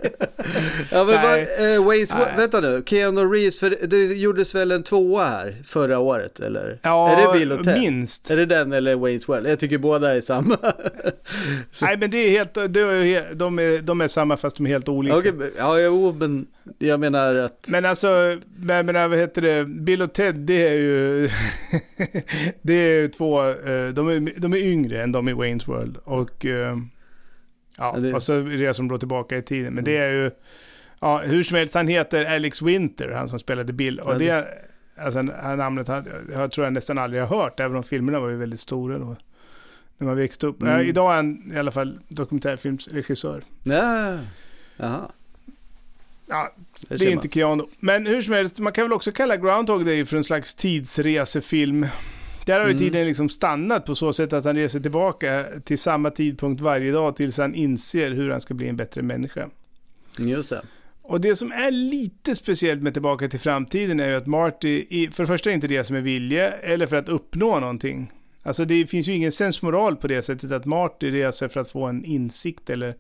[SPEAKER 1] ja, men
[SPEAKER 2] Nej.
[SPEAKER 1] eh, Wayne's,
[SPEAKER 2] Nej.
[SPEAKER 1] vänta nu, Keanu Reeves, för det gjordes väl en tvåa här förra året eller?
[SPEAKER 2] Ja,
[SPEAKER 1] är det Bill och Ted?
[SPEAKER 2] minst.
[SPEAKER 1] Är det den eller Wayne's World? Jag tycker båda är samma.
[SPEAKER 2] Nej, men det är helt, det är, de, är, de är samma fast de är helt olika.
[SPEAKER 1] Okej, ja, jo, men jag menar att...
[SPEAKER 2] Men alltså, men, men vad heter det, Bill och Ted, det är ju, det är ju två, eh, de är, de är yngre än de i Wayne's World. Och, eh, ja,
[SPEAKER 1] det-
[SPEAKER 2] och så det som då tillbaka i tiden. Men det är ju, ja, hur som helst, han heter Alex Winter, han som spelade Bill. Och
[SPEAKER 1] det-
[SPEAKER 2] det, alltså det här namnet jag tror jag nästan aldrig har hört, även om filmerna var ju väldigt stora då. När man växte upp.
[SPEAKER 1] Mm.
[SPEAKER 2] Ja, idag är han i alla fall dokumentärfilmsregissör.
[SPEAKER 1] Ja, jaha.
[SPEAKER 2] Ja, det
[SPEAKER 1] ser
[SPEAKER 2] är inte Keanu. Men hur som helst, man kan väl också kalla Groundhog Day för en slags tidsresefilm. Där har ju
[SPEAKER 1] Mm.
[SPEAKER 2] tiden liksom stannat på så sätt att han reser tillbaka till samma tidpunkt varje dag tills han inser hur han ska bli en bättre människa.
[SPEAKER 1] Just det.
[SPEAKER 2] Och det som är lite speciellt med Tillbaka till framtiden är ju att Marty, för det första inte reser med vilje eller för att uppnå någonting. Alltså det finns ju ingen sensmoral på det sättet att Marty reser för att få en insikt eller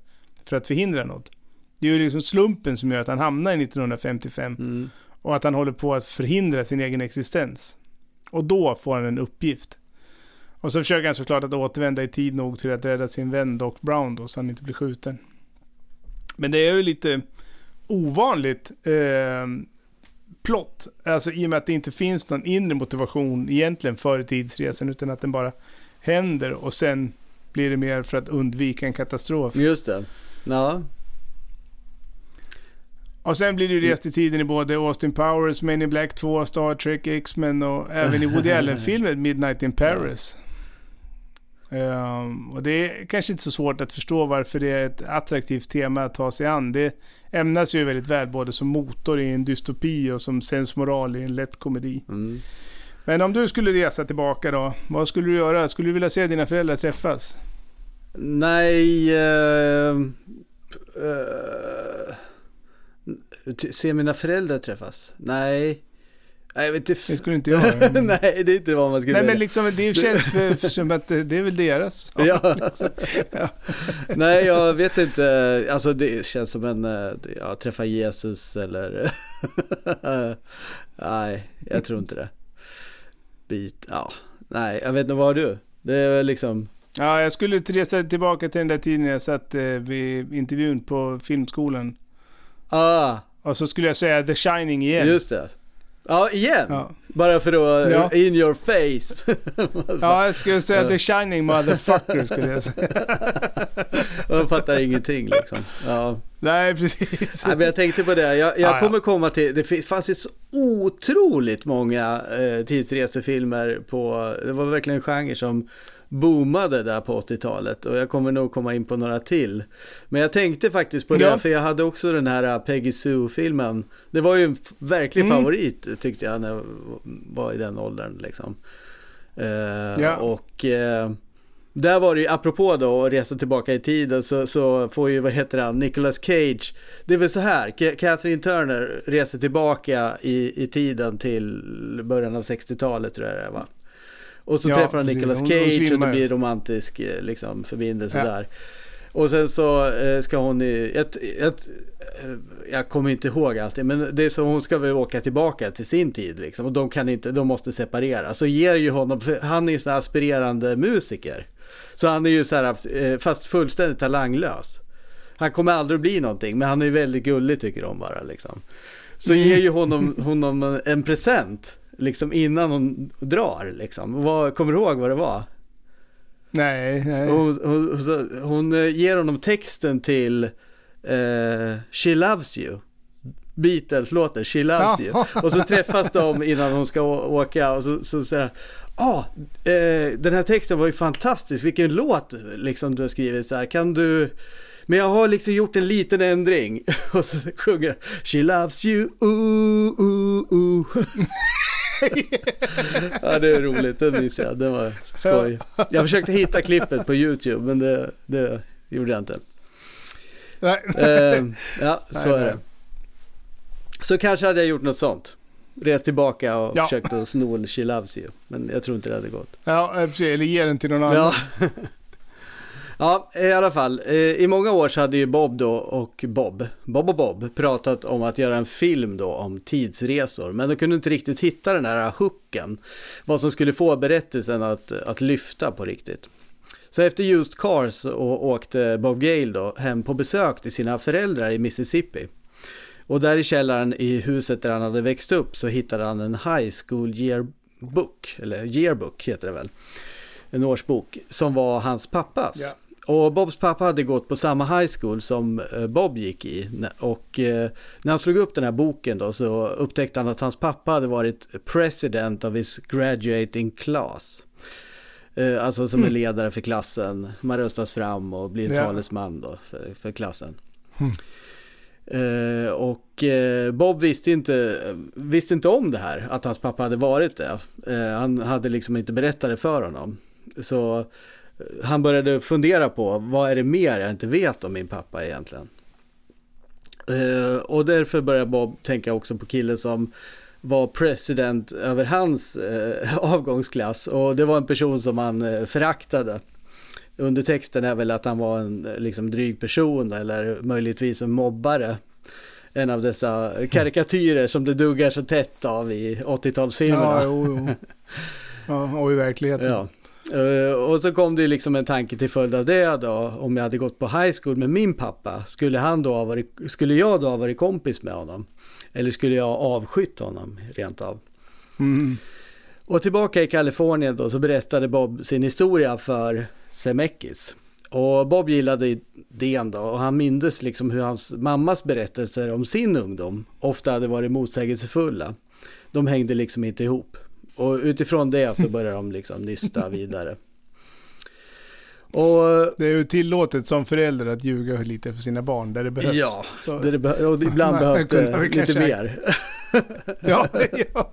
[SPEAKER 2] för att förhindra något. Det är ju liksom slumpen som gör att han hamnar i 1955
[SPEAKER 1] Mm.
[SPEAKER 2] och att han håller på att förhindra sin egen existens. Och då får han en uppgift. Och så försöker han såklart att återvända i tid nog till att rädda sin vän Doc Brown då, så han inte blir skjuten. Men det är ju lite ovanligt eh, plott. Alltså i och med att det inte finns någon inre motivation egentligen för tidsresan, utan att den bara händer och sen blir det mer för att undvika en katastrof.
[SPEAKER 1] Just det. Ja.
[SPEAKER 2] Och sen blir det ju rest i tiden i både Austin Powers, Men in Black 2, Star Trek, X-Men och även i Woody Allen-filmen Midnight in Paris. Ehm, och det är kanske inte så svårt att förstå varför det är ett attraktivt tema att ta sig an. Det ämnas ju väldigt väl både som motor i en dystopi och som sensmoral i en lätt komedi.
[SPEAKER 1] Mm.
[SPEAKER 2] Men om du skulle resa tillbaka då, vad skulle du göra? Skulle du vilja se dina föräldrar träffas?
[SPEAKER 1] Nej... eh, t- se mina föräldrar träffas? Nej. Nej, jag vet inte.
[SPEAKER 2] Det skulle inte jag göra. men-
[SPEAKER 1] Nej, det är inte vad man skulle
[SPEAKER 2] Nej men liksom det känns för, som att det, är väl deras.
[SPEAKER 1] Ja.
[SPEAKER 2] liksom. Ja.
[SPEAKER 1] Nej, jag vet inte. Alltså det känns som en, eh, ja, träffa Jesus eller... Nej, jag tror inte det. Bit, ja. Nej, jag vet inte, vad har du? Det är väl liksom...
[SPEAKER 2] Ja, jag skulle resa tillbaka till den där tiden jag satt eh, vid intervjun på filmskolan.
[SPEAKER 1] Ah,
[SPEAKER 2] Och så skulle jag säga The Shining igen.
[SPEAKER 1] Just det. Ja, igen. Ja. Bara för att, ja. in your face.
[SPEAKER 2] ja, jag skulle säga The Shining motherfucker skulle jag säga.
[SPEAKER 1] Man fattar ingenting liksom. Ja.
[SPEAKER 2] Nej, precis.
[SPEAKER 1] Ja, men jag tänkte på det, jag, jag kommer komma till, det fanns ju så otroligt många eh, tidsresefilmer på, det var verkligen en genre som boomade där på 80-talet och jag kommer nog komma in på några till. Men jag tänkte faktiskt på det, ja. för jag hade också den här uh, Peggy Sue-filmen. Det var ju en verklig mm. favorit tyckte jag när jag var i den åldern liksom. Uh, ja. Och uh, där var det ju, apropå då att resa tillbaka i tiden så, så får ju, vad heter han, Nicolas Cage. Det är väl så här, Catherine Turner reser tillbaka i, i tiden till början av 60-talet tror jag det var. Och så ja, träffar han Nicolas Cage och det blir romantisk eh, liksom, förbindelse ja. där. Och sen så eh, ska hon, i, ett, ett, eh, jag kommer inte ihåg allting, men det är så hon ska väl åka tillbaka till sin tid liksom. Och de kan inte, de måste separera. Så ger ju honom, han är ju sån här aspirerande musiker. Så han är ju så här, fast fullständigt talanglös. Han kommer aldrig att bli någonting, men han är väldigt gullig tycker de bara liksom. Så ger ju honom, honom en present liksom innan hon drar liksom. Vad, kommer du ihåg vad det var?
[SPEAKER 2] Nej, nej.
[SPEAKER 1] Hon, hon, hon, hon eh, ger honom texten till uh, She Loves You. Beatles-låten She Loves You. Och så träffas de innan hon ska åka och så, så säger han ah, eh, den här texten var ju fantastisk, vilken låt liksom du har skrivit så här, kan du men jag har liksom gjort en liten ändring. Och så sjunger She loves you, ooh, ooh, ooh. ja, det är roligt. Den minns jag. Det var skoj. Jag försökte hitta klippet på YouTube, men det, det gjorde jag inte. Nej. Uh, ja, så nej, är det. Så kanske hade jag gjort något sånt. Rest tillbaka och ja. försökt att sno She Loves You. Men jag tror inte det hade gått.
[SPEAKER 2] Ja, precis. Eller ge den till någon annan. Ja.
[SPEAKER 1] Ja, i alla fall. Eh, I många år så hade ju Bob då och Bob, Bob och Bob, pratat om att göra en film då om tidsresor. Men de kunde inte riktigt hitta den här hooken. Vad som skulle få berättelsen att, att lyfta på riktigt. Så efter Used Cars och åkte Bob Gale då hem på besök till sina föräldrar i Mississippi. Och där i källaren i huset där han hade växt upp så hittade han en high school yearbook, eller yearbook heter det väl. En årsbok som var hans pappas. Yeah. Och Bobs pappa hade gått på samma high school som eh, Bob gick i. Och eh, när han slog upp den här boken då så upptäckte han att hans pappa hade varit president of his graduating class. Eh, alltså som mm. en ledare för klassen. Man röstas fram och blir ja. talesman då för, för klassen. Mm. Uh, och uh, Bob visste inte, visste inte om det här, att hans pappa hade varit det. Uh, han hade liksom inte berättat det för honom. Så han började fundera på vad är det mer jag inte vet om min pappa egentligen. Uh, och därför började Bob tänka också på killen som var president över hans uh, avgångsklass och det var en person som han uh, föraktade. Undertexten är väl att han var en liksom, dryg person eller möjligtvis en mobbare. En av dessa karikatyrer som det duggar så tätt av i 80-talsfilmerna.
[SPEAKER 2] Ja, jo, jo. ja, och i verkligheten. Ja.
[SPEAKER 1] Uh, och så kom det liksom en tanke till följd av det då, om jag hade gått på high school med min pappa, skulle, han då ha varit, skulle jag då ha varit kompis med honom? Eller skulle jag ha avskytt honom rent av? Mm. Och tillbaka i Kalifornien då så berättade Bob sin historia för Zemeckis. Och Bob gillade idén då och han mindes liksom hur hans mammas berättelser om sin ungdom ofta hade varit motsägelsefulla. De hängde liksom inte ihop. Och utifrån det så börjar de liksom nysta vidare.
[SPEAKER 2] Och, det är ju tillåtet som förälder att ljuga lite för sina barn där det behövs.
[SPEAKER 1] Ja, det det be och ibland behövs det lite mer.
[SPEAKER 2] ja, ja.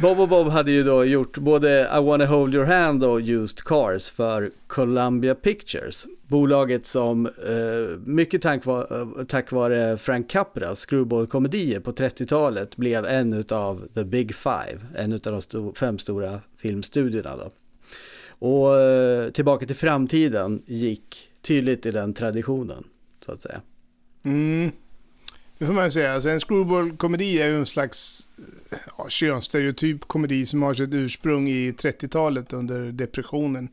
[SPEAKER 1] Bob och Bob hade ju då gjort både I wanna hold your hand och Used Cars för Columbia Pictures. Bolaget som eh, mycket tack, var, tack vare Frank Capras screwball-komedier på 30-talet blev en av the big five, en av de sto fem stora filmstudierna. Då. Och eh, Tillbaka till framtiden gick tydligt i den traditionen, så att säga.
[SPEAKER 2] Mm. Det får man säga. Alltså en screwball-komedi är ju en slags ja, könsstereotyp komedi som har sitt ursprung i 30-talet under depressionen.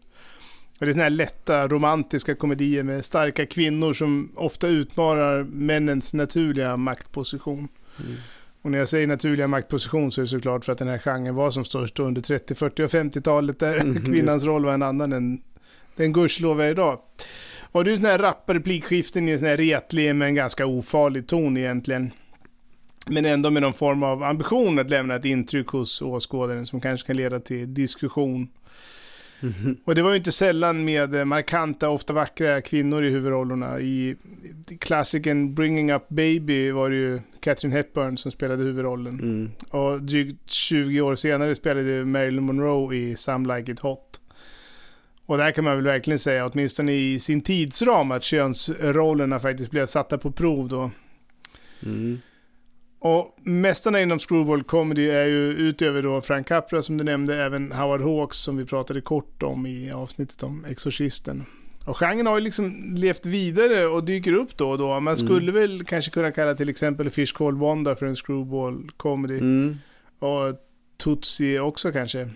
[SPEAKER 2] det är såna här lätta romantiska komedier med starka kvinnor som ofta utmanar männens naturliga maktposition. Mm. Och när jag säger naturliga maktposition så är det såklart för att den här genren var som störst under 30, 40 och 50-talet där mm, kvinnans roll var en annan än den gudskelov är idag. Det är sådana här rappa replikskiften i en sån här retlig men ganska ofarlig ton egentligen. Men ändå med någon form av ambition att lämna ett intryck hos åskådaren som kanske kan leda till diskussion. Mm -hmm. Och det var ju inte sällan med markanta, ofta vackra kvinnor i huvudrollerna. I klassikern Bringing Up Baby var det ju Catherine Hepburn som spelade huvudrollen. Mm. Och drygt 20 år senare spelade Marilyn Monroe i Some Like It Hot. Och där kan man väl verkligen säga, åtminstone i sin tidsram, att könsrollerna faktiskt blev satta på prov då. Mm. Och mästarna inom Screwball Comedy är ju utöver då Frank Capra som du nämnde, även Howard Hawks som vi pratade kort om i avsnittet om Exorcisten. Och genren har ju liksom levt vidare och dyker upp då och då. Man mm. skulle mm. väl kanske kunna kalla till exempel Fish Called Wanda för en Screwball Comedy. Mm. Och Tootsie också kanske.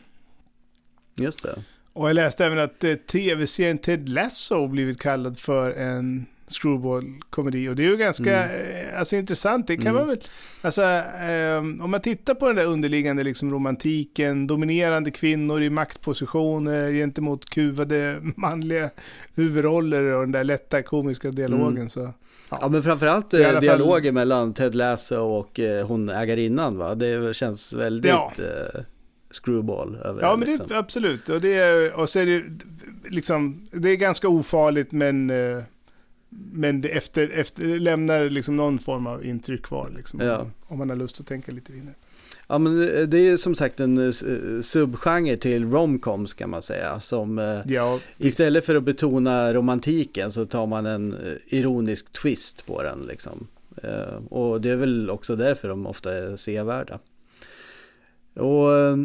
[SPEAKER 1] Just det.
[SPEAKER 2] Och jag läste även att eh, tv-serien Ted Lasso blivit kallad för en screwball-komedi. Och det är ju ganska mm. Eh, alltså, intressant. Det kan mm. man väl, alltså, eh, om man tittar på den där underliggande liksom, romantiken, dominerande kvinnor i maktpositioner gentemot kuvade manliga huvudroller och den där lätta komiska dialogen. Mm. Så,
[SPEAKER 1] ja. ja. men framförallt eh, dialogen fall... mellan Ted Lasso och eh, hon ägarinnan va? Det känns väldigt... Ja. Eh, screwball. Över
[SPEAKER 2] ja, men liksom. det, absolut. Och, det är, och så är det, liksom, det är ganska ofarligt men, eh, men det efter, efter, lämnar liksom någon form av intryck kvar. Liksom, ja. om, om, man har lust att tänka lite vidare.
[SPEAKER 1] Ja men det är ju som sagt en eh, subgenre till romcoms kan man säga. Som eh, ja, istället för att betona romantiken så tar man en ironisk twist på den liksom. Och det är väl också därför de ofta är sevärda. Och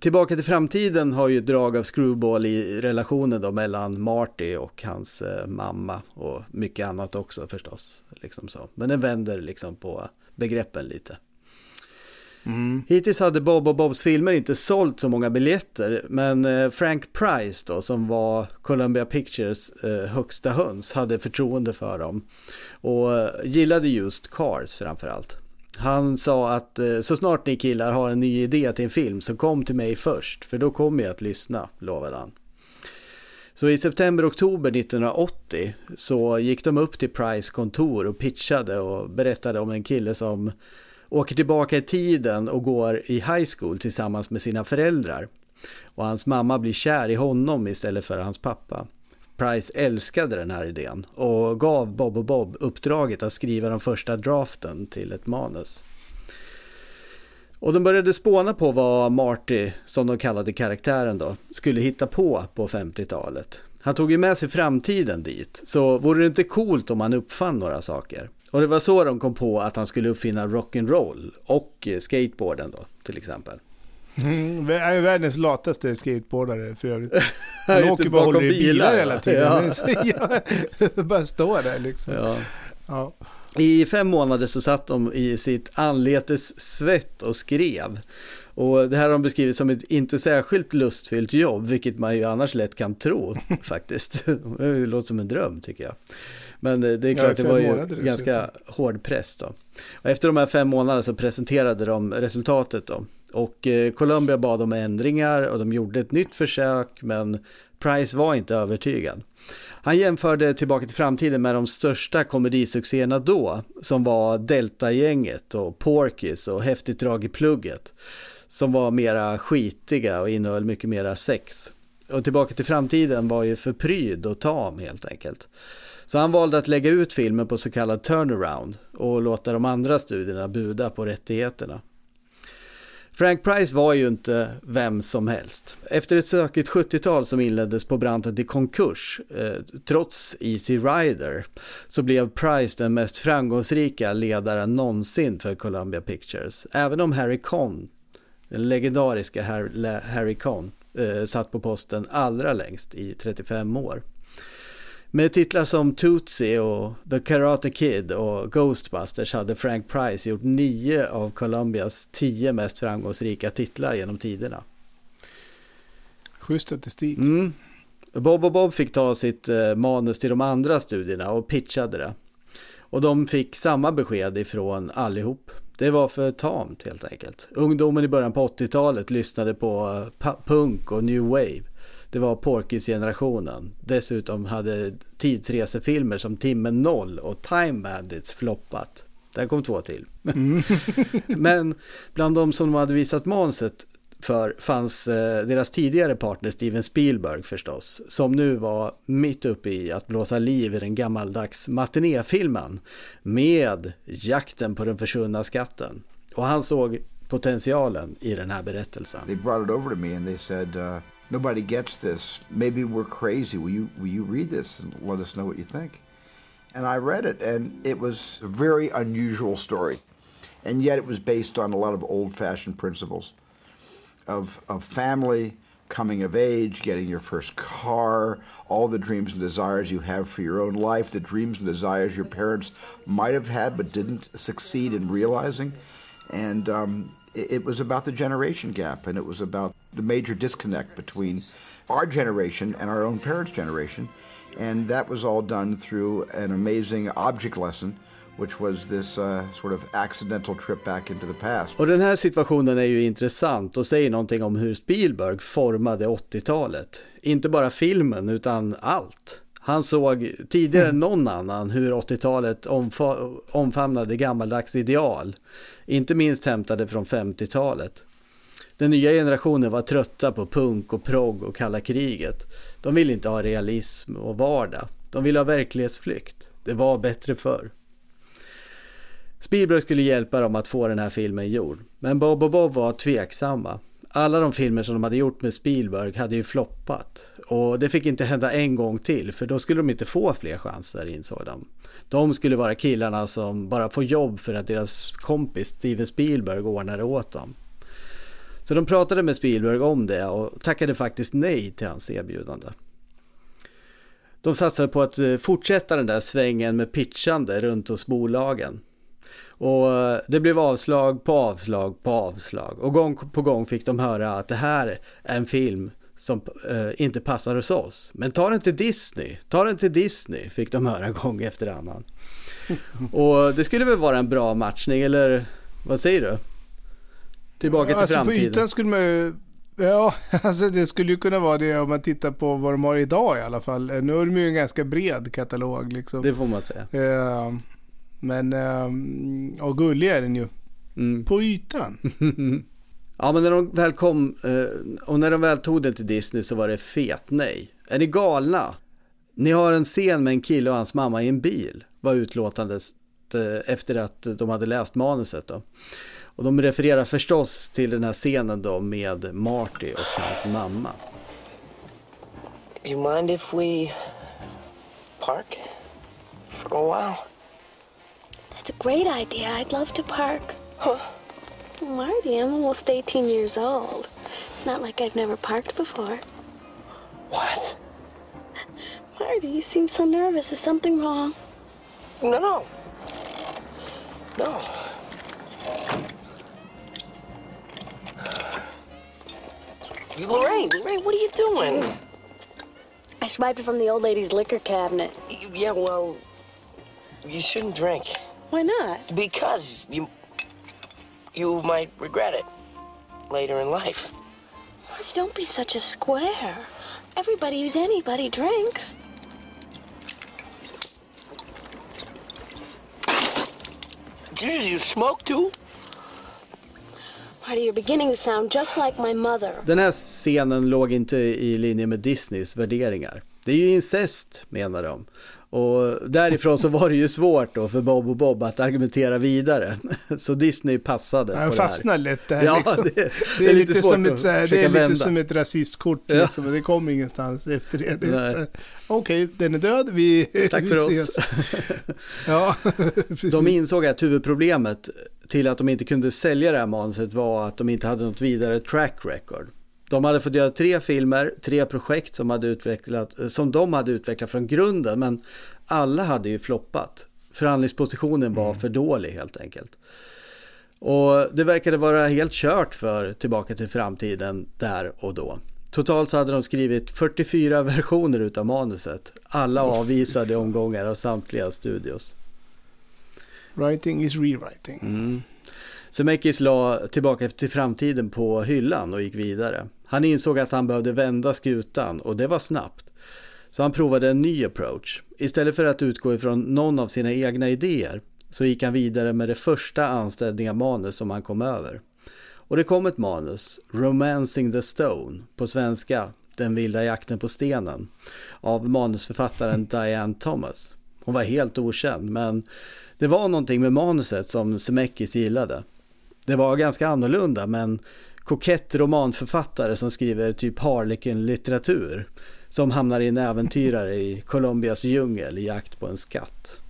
[SPEAKER 1] Tillbaka till framtiden har ju ett drag av screwball i relationen då mellan Marty och hans eh, mamma och mycket annat också förstås. Liksom så. Men den vänder liksom på begreppen lite. Mm. Hittills hade Bob och Bobs filmer inte sålt så många biljetter, men eh, Frank Price då, som var Columbia Pictures eh, högsta höns, hade förtroende för dem. Och gillade just Cars framförallt. Han sa att eh, så snart ni killar har en ny idé till en film så kom till mig först för då kommer jag att lyssna, lovade han. Så i september-oktober 1980 så gick de upp till Price kontor och pitchade och berättade om en kille som åker tillbaka i tiden och går i high school tillsammans med sina föräldrar. Och hans mamma blir kär i honom istället för hans pappa. Price älskade den här idén och gav Bob och Bob uppdraget att skriva den första draften till ett manus. Och de började spåna på vad Marty, som de kallade karaktären då, skulle hitta på på 50-talet. Han tog ju med sig framtiden dit, så vore det inte coolt om han uppfann några saker? Och det var så de kom på att han skulle uppfinna rock'n'roll och skateboarden då, till exempel.
[SPEAKER 2] Mm, han är världens lataste skateboardare för övrigt. Han åker bara håller i bilar, hela tiden. Ja. bara står där liksom. Ja.
[SPEAKER 1] Ja. I fem månader så satt de i sitt anletes svett och skrev. Och det här har de beskrivit som ett inte särskilt lustfyllt jobb, vilket man ju annars lätt kan tro faktiskt. Det låter som en dröm tycker jag. Men det är klart, ja, det var ju ganska hård press då. Och efter de här fem månaderna så presenterade de resultatet då. Och eh, bad om ändringar och de gjorde ett nytt försök men Price var inte övertygad. Han jämförde Tillbaka till framtiden med de största komedisuccéerna då som var Delta-gänget och Porkis och Häftigt drag i plugget som var mera skitiga och innehöll mycket mera sex. Och Tillbaka till framtiden var ju för pryd och tam helt enkelt. Så han valde att lägga ut filmen på så kallad turnaround och låta de andra studierna buda på rättigheterna. Frank Price var ju inte vem som helst. Efter ett sökigt 70-tal som inleddes på branten till konkurs, eh, trots Easy Rider, så blev Price den mest framgångsrika ledaren någonsin för Columbia Pictures. Även om Harry Conn, den legendariska Harry Conn, eh, satt på posten allra längst i 35 år. Med titlar som Tootsie och The Karate Kid och Ghostbusters hade Frank Price gjort nio av Columbias tio mest framgångsrika titlar genom tiderna.
[SPEAKER 2] Schysst statistik.
[SPEAKER 1] Mm. Bob och Bob fick ta sitt eh, manus till de andra studierna och pitchade det. Och de fick samma besked ifrån allihop. Det var för tamt helt enkelt. Ungdomen i början på 80-talet lyssnade på eh, punk och new wave. Det var Porkis-generationen. Dessutom hade tidsresefilmer som Timmen Noll och Time Bandits floppat. Där kom två till. Mm. Men bland de som de hade visat manuset för fanns eh, deras tidigare partner Steven Spielberg förstås, som nu var mitt uppe i att blåsa liv i den gammaldags matinéfilmen med jakten på den försvunna skatten. Och han såg potentialen i den här berättelsen.
[SPEAKER 10] They brought it over to me and they said uh, nobody gets this. Maybe we're crazy. Will you, will you read this and let us know what you think? And I read it and it was a very unusual story. And yet it was based on a lot of old-fashioned principles. of, of family, coming of age, getting your first car, all the dreams and desires you have for your own life, the dreams and desires your parents might have had but didn't succeed in realizing. And um, it, it was about the generation gap, and it was about the major disconnect between our generation and our own parents' generation. And that was all done through an amazing object lesson which was this uh, sort of accidental trip back into the past.
[SPEAKER 1] Och den här situationen är ju intressant och säger någonting om hur Spielberg formade 80-talet. Inte bara filmen utan allt. Han såg tidigare än någon annan hur 80-talet omfa omfamnade gammaldags ideal. Inte minst hämtade från 50-talet. Den nya generationen var trötta på punk och progg och kalla kriget. De ville inte ha realism och vardag. De ville ha verklighetsflykt. Det var bättre förr. Spielberg skulle hjälpa dem att få den här filmen gjord. Men Bob och Bob var tveksamma. Alla de filmer som de hade gjort med Spielberg hade ju floppat. Och det fick inte hända en gång till för då skulle de inte få fler chanser insåg de. De skulle vara killarna som bara får jobb för att deras kompis Steven Spielberg ordnar det åt dem. Så de pratade med Spielberg om det och tackade faktiskt nej till hans erbjudande. De satsade på att eh, fortsätta den där svängen med pitchande runt hos bolagen. Och eh, det blev avslag på avslag på avslag. Och gång på gång fick de höra att det här är en film som eh, inte passar hos oss. Men ta den till Disney, ta den till Disney, fick de höra gång efter annan. Och det skulle väl vara en bra matchning, eller vad säger du? Tillbaka till
[SPEAKER 2] alltså,
[SPEAKER 1] framtiden.
[SPEAKER 2] På ytan skulle man ju, ja, alltså det skulle ju kunna vara det om man tittar på vad de har idag i alla fall. Nu har de ju en ganska bred katalog liksom.
[SPEAKER 1] Det får man säga.
[SPEAKER 2] Uh, men, ehm, och gullig är den ju. Mm. På ytan.
[SPEAKER 1] ja men när de väl kom eh, och när de väl tog den till Disney så var det fet nej. Är ni galna? Ni har en scen med en kille och hans mamma i en bil. Var utlåtandet eh, efter att de hade läst manuset då. Och de refererar förstås till den här scenen då med Marty och hans mamma.
[SPEAKER 3] Do you mind if we park for a while?
[SPEAKER 11] It's a great idea. I'd love to park. Huh? Marty, I'm almost 18 years old. It's not like I've never parked before.
[SPEAKER 3] What?
[SPEAKER 11] Marty, you seem so nervous. Is something wrong?
[SPEAKER 3] No, no. No. Lorraine, Lorraine, what are you doing?
[SPEAKER 11] I swiped it from the old lady's liquor cabinet.
[SPEAKER 3] Yeah, well, you shouldn't drink.
[SPEAKER 11] Why not?
[SPEAKER 3] Because you you might regret it later in life.
[SPEAKER 11] Don't be such a square. Everybody who's anybody drinks.
[SPEAKER 3] Jesus, you smoke too?
[SPEAKER 1] Den här scenen låg inte i linje med Disneys värderingar. Det är ju incest, menar de. Och därifrån så var det ju svårt då för Bob och Bob att argumentera vidare. Så Disney passade
[SPEAKER 2] Han
[SPEAKER 1] på det här.
[SPEAKER 2] fastnar lätt där ja, liksom. det, det, det, är lite, lite som ett, det är lite som ett rasistkort ja. liksom. Det kom ingenstans efter det. det Okej, okay, den är död, vi,
[SPEAKER 1] Tack
[SPEAKER 2] vi
[SPEAKER 1] för
[SPEAKER 2] ses.
[SPEAKER 1] oss. ja, de insåg att huvudproblemet till att de inte kunde sälja det här manuset var att de inte hade något vidare track record. De hade fått göra tre filmer, tre projekt som, hade utvecklat, som de hade utvecklat från grunden, men alla hade ju floppat. Förhandlingspositionen var mm. för dålig helt enkelt. Och det verkade vara helt kört för Tillbaka till framtiden där och då. Totalt så hade de skrivit 44 versioner utav manuset. Alla avvisade omgångar av samtliga studios.
[SPEAKER 2] Writing is rewriting.
[SPEAKER 1] Mm. Zemeckis la tillbaka till framtiden på hyllan och gick vidare. Han insåg att han behövde vända skutan och det var snabbt. Så han provade en ny approach. Istället för att utgå ifrån någon av sina egna idéer så gick han vidare med det första anställninga manus som han kom över. Och det kom ett manus, Romancing the Stone, på svenska, Den vilda jakten på stenen, av manusförfattaren Diane Thomas. Hon var helt okänd, men det var någonting med manuset som Semeckis gillade. Det var ganska annorlunda, men kokett romanförfattare som skriver typ Harlequin-litteratur som hamnar i en äventyrare i Colombias djungel i jakt på en skatt.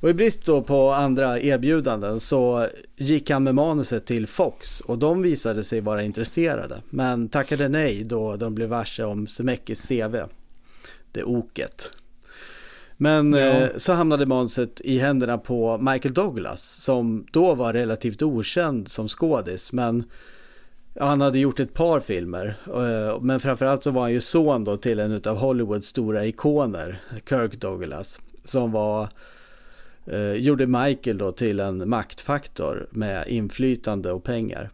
[SPEAKER 1] Och i brist då på andra erbjudanden så gick han med manuset till Fox och de visade sig vara intresserade men tackade nej då de blev varse om Semeckis CV. Det oket. Men ja. eh, så hamnade manuset i händerna på Michael Douglas som då var relativt okänd som skådis men han hade gjort ett par filmer. Eh, men framförallt så var han ju son då till en av Hollywoods stora ikoner, Kirk Douglas, som var eh, gjorde Michael då till en maktfaktor med inflytande och pengar.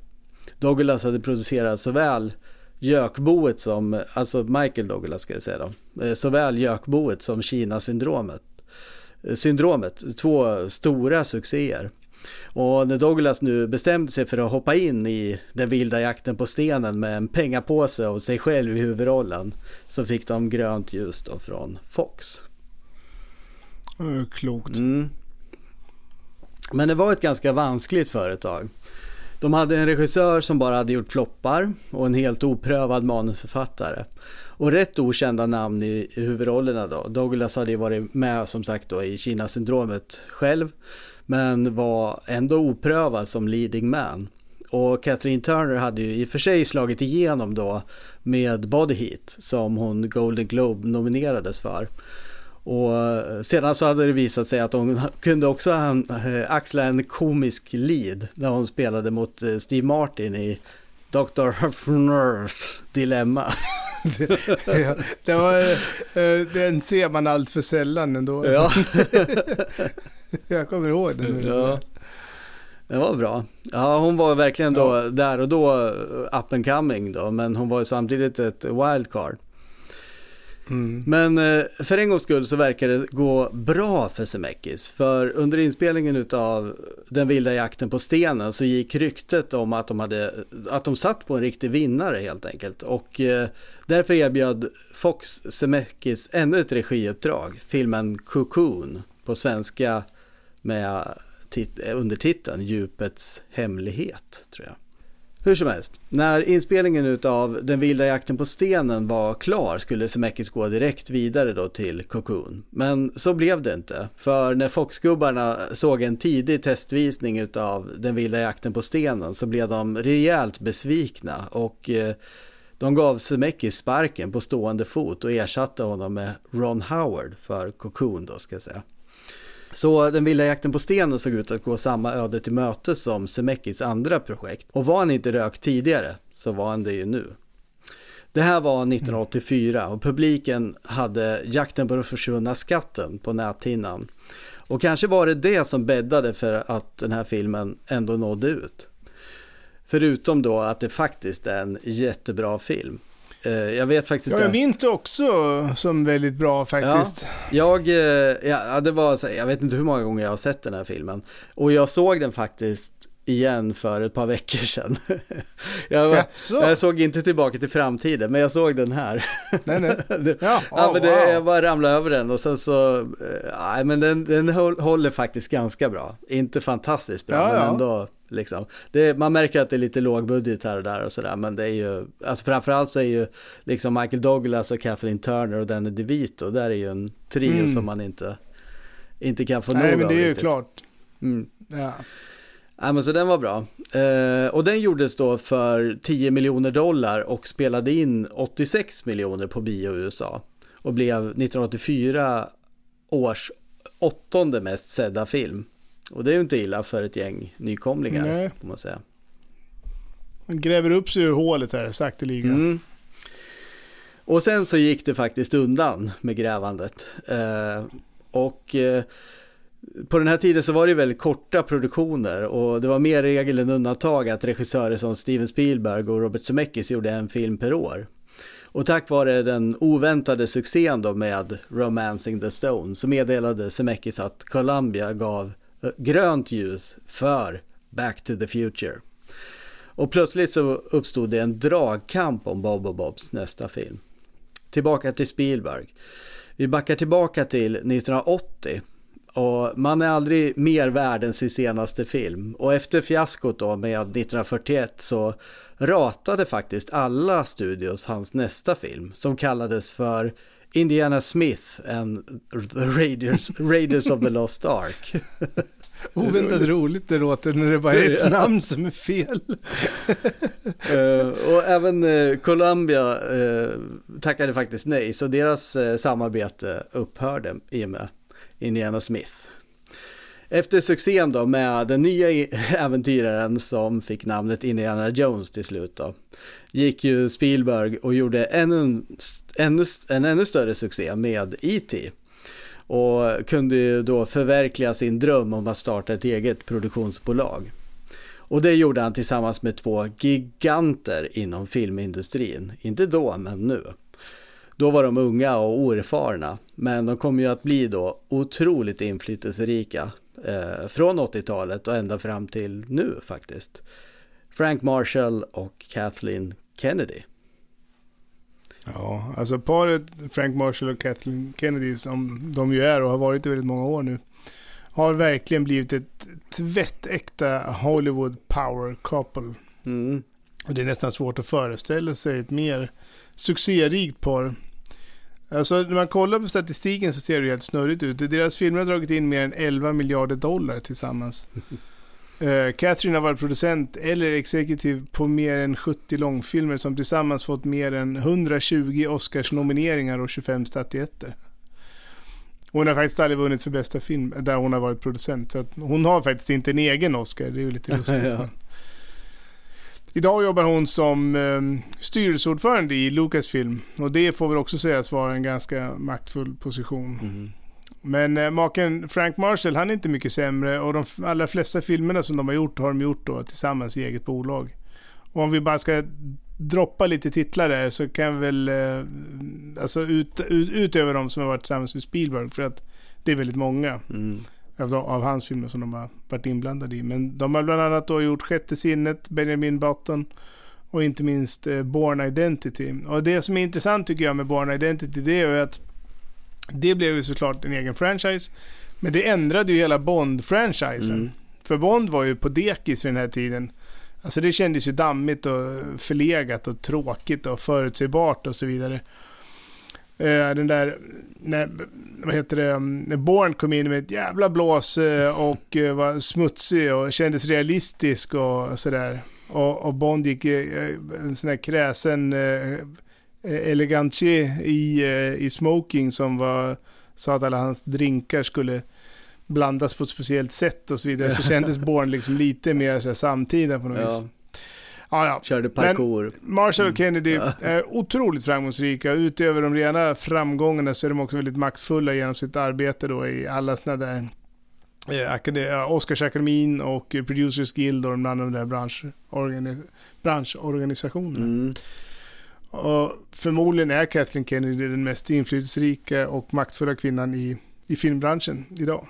[SPEAKER 1] Douglas hade producerat såväl Gökboet som, alltså Michael Douglas ska jag säga då, eh, såväl Gökboet som Kina-syndromet. Eh, syndromet, två stora succéer. Och när Douglas nu bestämde sig för att hoppa in i den vilda jakten på stenen med en pengapåse och sig själv i huvudrollen så fick de grönt ljus då från Fox.
[SPEAKER 2] Klokt.
[SPEAKER 1] Mm. Men det var ett ganska vanskligt företag. De hade en regissör som bara hade gjort floppar och en helt oprövad manusförfattare. Och rätt okända namn i huvudrollerna då. Douglas hade ju varit med som sagt då i Kina-syndromet själv. Men var ändå oprövad som leading man. Och Catherine Turner hade ju i och för sig slagit igenom då med Body Heat som hon Golden Globe nominerades för. Och eh, sedan så hade det visat sig att hon kunde också eh, axla en komisk lead när hon spelade mot eh, Steve Martin i Dr. Huffners dilemma.
[SPEAKER 2] ja, det var, den ser man allt för sällan ändå.
[SPEAKER 1] Ja.
[SPEAKER 2] Jag kommer ihåg den.
[SPEAKER 1] Ja. Det var bra. Ja, hon var verkligen då ja. där och då up and coming då, men hon var samtidigt ett wildcard. Mm. Men eh, för en gångs skull så verkar det gå bra för Semekis. För under inspelningen av Den vilda jakten på stenen så gick ryktet om att de, hade, att de satt på en riktig vinnare helt enkelt. Och eh, därför erbjöd Fox Semekis ännu ett regiuppdrag. Filmen Cocoon på svenska med eh, undertiteln Djupets hemlighet tror jag. Hur som helst, när inspelningen av Den vilda jakten på stenen var klar skulle Zemeckis gå direkt vidare då till Cocoon. Men så blev det inte, för när Foxgubbarna såg en tidig testvisning av Den vilda jakten på stenen så blev de rejält besvikna och eh, de gav Zemeckis sparken på stående fot och ersatte honom med Ron Howard för Cocoon då ska jag säga. Så den vilda jakten på stenen såg ut att gå samma öde till mötes som Zemeckis andra projekt. Och var han inte rökt tidigare så var han det ju nu. Det här var 1984 och publiken hade Jakten på den försvunna skatten på näthinnan. Och kanske var det det som bäddade för att den här filmen ändå nådde ut. Förutom då att det faktiskt är en jättebra film. Eh, jag vet faktiskt
[SPEAKER 2] inte.
[SPEAKER 1] Ja,
[SPEAKER 2] jag minns det också som väldigt bra faktiskt.
[SPEAKER 1] Ja, jag, eh, ja, det var, jag vet inte hur många gånger jag har sett den här filmen. Och jag såg den faktiskt igen för ett par veckor sedan. jag, jag, såg inte tillbaka till framtiden, men jag såg den här.
[SPEAKER 2] Nej, nej.
[SPEAKER 1] Ja, ja men det, wow. jag bara ramlade över den och sen så, eh, nej men den, den håller faktiskt ganska bra. Inte fantastiskt bra, ja, men ändå liksom. Det, man märker att det är lite lågbudget här och där och sådär, men det är ju, alltså framförallt så är ju liksom Michael Douglas och Kathleen Turner och Danny DeVito, där är ju en trio mm. som man inte, inte kan få nog av.
[SPEAKER 2] Nej, men det är ju klart. Mm. Ja.
[SPEAKER 1] Ja, men så den var bra. Eh, och den gjordes då för 10 miljoner dollar och spelade in 86 miljoner på bio i USA. Och blev 1984 års åttonde mest sedda film. Och det är ju inte illa för ett gäng nykomlingar, Nej. får man säga.
[SPEAKER 2] Han gräver upp sig ur hålet här sakteliga.
[SPEAKER 1] Mm. Och sen så gick det faktiskt undan med grävandet. Eh, och eh, på den här tiden så var det väldigt korta produktioner och det var mer regel än undantag att regissörer som Steven Spielberg och Robert Zemeckis gjorde en film per år. Och tack vare den oväntade succén då med Romancing the Stone så meddelade Zemeckis att Columbia gav eh, grönt ljus för Back to the Future. Och plötsligt så uppstod det en dragkamp om Bob och Bobs nästa film. Tillbaka till Spielberg. Vi backar tillbaka till 1980 och man är aldrig mer värd än sin senaste film. Och efter fiaskot då med 1941 så ratade faktiskt alla studios hans nästa film som kallades för Indiana Smith and the Raiders, Raiders of the Lost Ark.
[SPEAKER 2] Oväntat roligt det låter när det bara är ett namn som är fel.
[SPEAKER 1] uh, och även uh, Columbia uh, tackade faktiskt nej, så deras samarbete upphörde i och med Indiana Smith. Efter succén då med den nya äventyraren som fick namnet Indiana Jones till slut då, gick ju Spielberg och gjorde ännu, ännu, en ännu större succé med E.T. Och kunde ju då förverkliga sin dröm om att starta ett eget produktionsbolag. Och det gjorde han tillsammans med två giganter inom filmindustrin. Inte då, men nu. Då var de unga och oerfarna, men de kommer ju att bli då otroligt inflytelserika eh, från 80-talet och ända fram till nu faktiskt. Frank Marshall och Kathleen Kennedy.
[SPEAKER 2] Ja, alltså paret Frank Marshall och Kathleen Kennedy som de ju är och har varit i väldigt många år nu har verkligen blivit ett tvättäkta Hollywood power couple.
[SPEAKER 1] Mm.
[SPEAKER 2] Och det är nästan svårt att föreställa sig ett mer succérikt par. Alltså när man kollar på statistiken så ser det helt snurrigt ut. Deras filmer har dragit in mer än 11 miljarder dollar tillsammans. uh, Catherine har varit producent eller exekutiv på mer än 70 långfilmer som tillsammans fått mer än 120 Oscars-nomineringar och 25 statyetter. Hon har faktiskt aldrig vunnit för bästa film där hon har varit producent. Så hon har faktiskt inte en egen Oscar, det är ju lite lustigt. ja. Idag jobbar hon som eh, styrelseordförande i Lucasfilm och det får väl också sägas vara en ganska maktfull position.
[SPEAKER 1] Mm.
[SPEAKER 2] Men eh, maken Frank Marshall, han är inte mycket sämre och de allra flesta filmerna som de har gjort har de gjort då tillsammans i eget bolag. Och om vi bara ska droppa lite titlar där så kan vi väl, eh, alltså ut, ut, utöver de som har varit tillsammans med Spielberg, för att det är väldigt många.
[SPEAKER 1] Mm
[SPEAKER 2] av, av hans filmer som de har varit inblandade i. Men de har bland annat då gjort Sjätte sinnet, Benjamin Button och inte minst eh, Born Identity. Och det som är intressant tycker jag med Born Identity det är ju att det blev ju såklart en egen franchise. Men det ändrade ju hela Bond-franchisen.
[SPEAKER 1] Mm.
[SPEAKER 2] För Bond var ju på dekis vid den här tiden. Alltså det kändes ju dammigt och förlegat och tråkigt och förutsägbart och så vidare. Eh, den där, när, vad heter det, när Born kom in med ett jävla blås eh, och eh, var smutsig och kändes realistisk och sådär. Och, och Bond gick en sån här kräsen elegantier i, i smoking som var, sa att alla hans drinkar skulle blandas på ett speciellt sätt och så vidare. Så kändes Born liksom lite mer så här, samtida på något ja. vis. Ja, ja.
[SPEAKER 1] Körde parkour.
[SPEAKER 2] Men Marshall och Kennedy mm. är otroligt framgångsrika. Utöver de rena framgångarna så är de också väldigt maktfulla genom sitt arbete då i alla sådana där eh, Oscarsakademin och Producers Guild och de andra där branschorgan branschorganisationerna.
[SPEAKER 1] Mm.
[SPEAKER 2] Och förmodligen är Kathleen Kennedy den mest inflytelserika och maktfulla kvinnan i, i filmbranschen idag.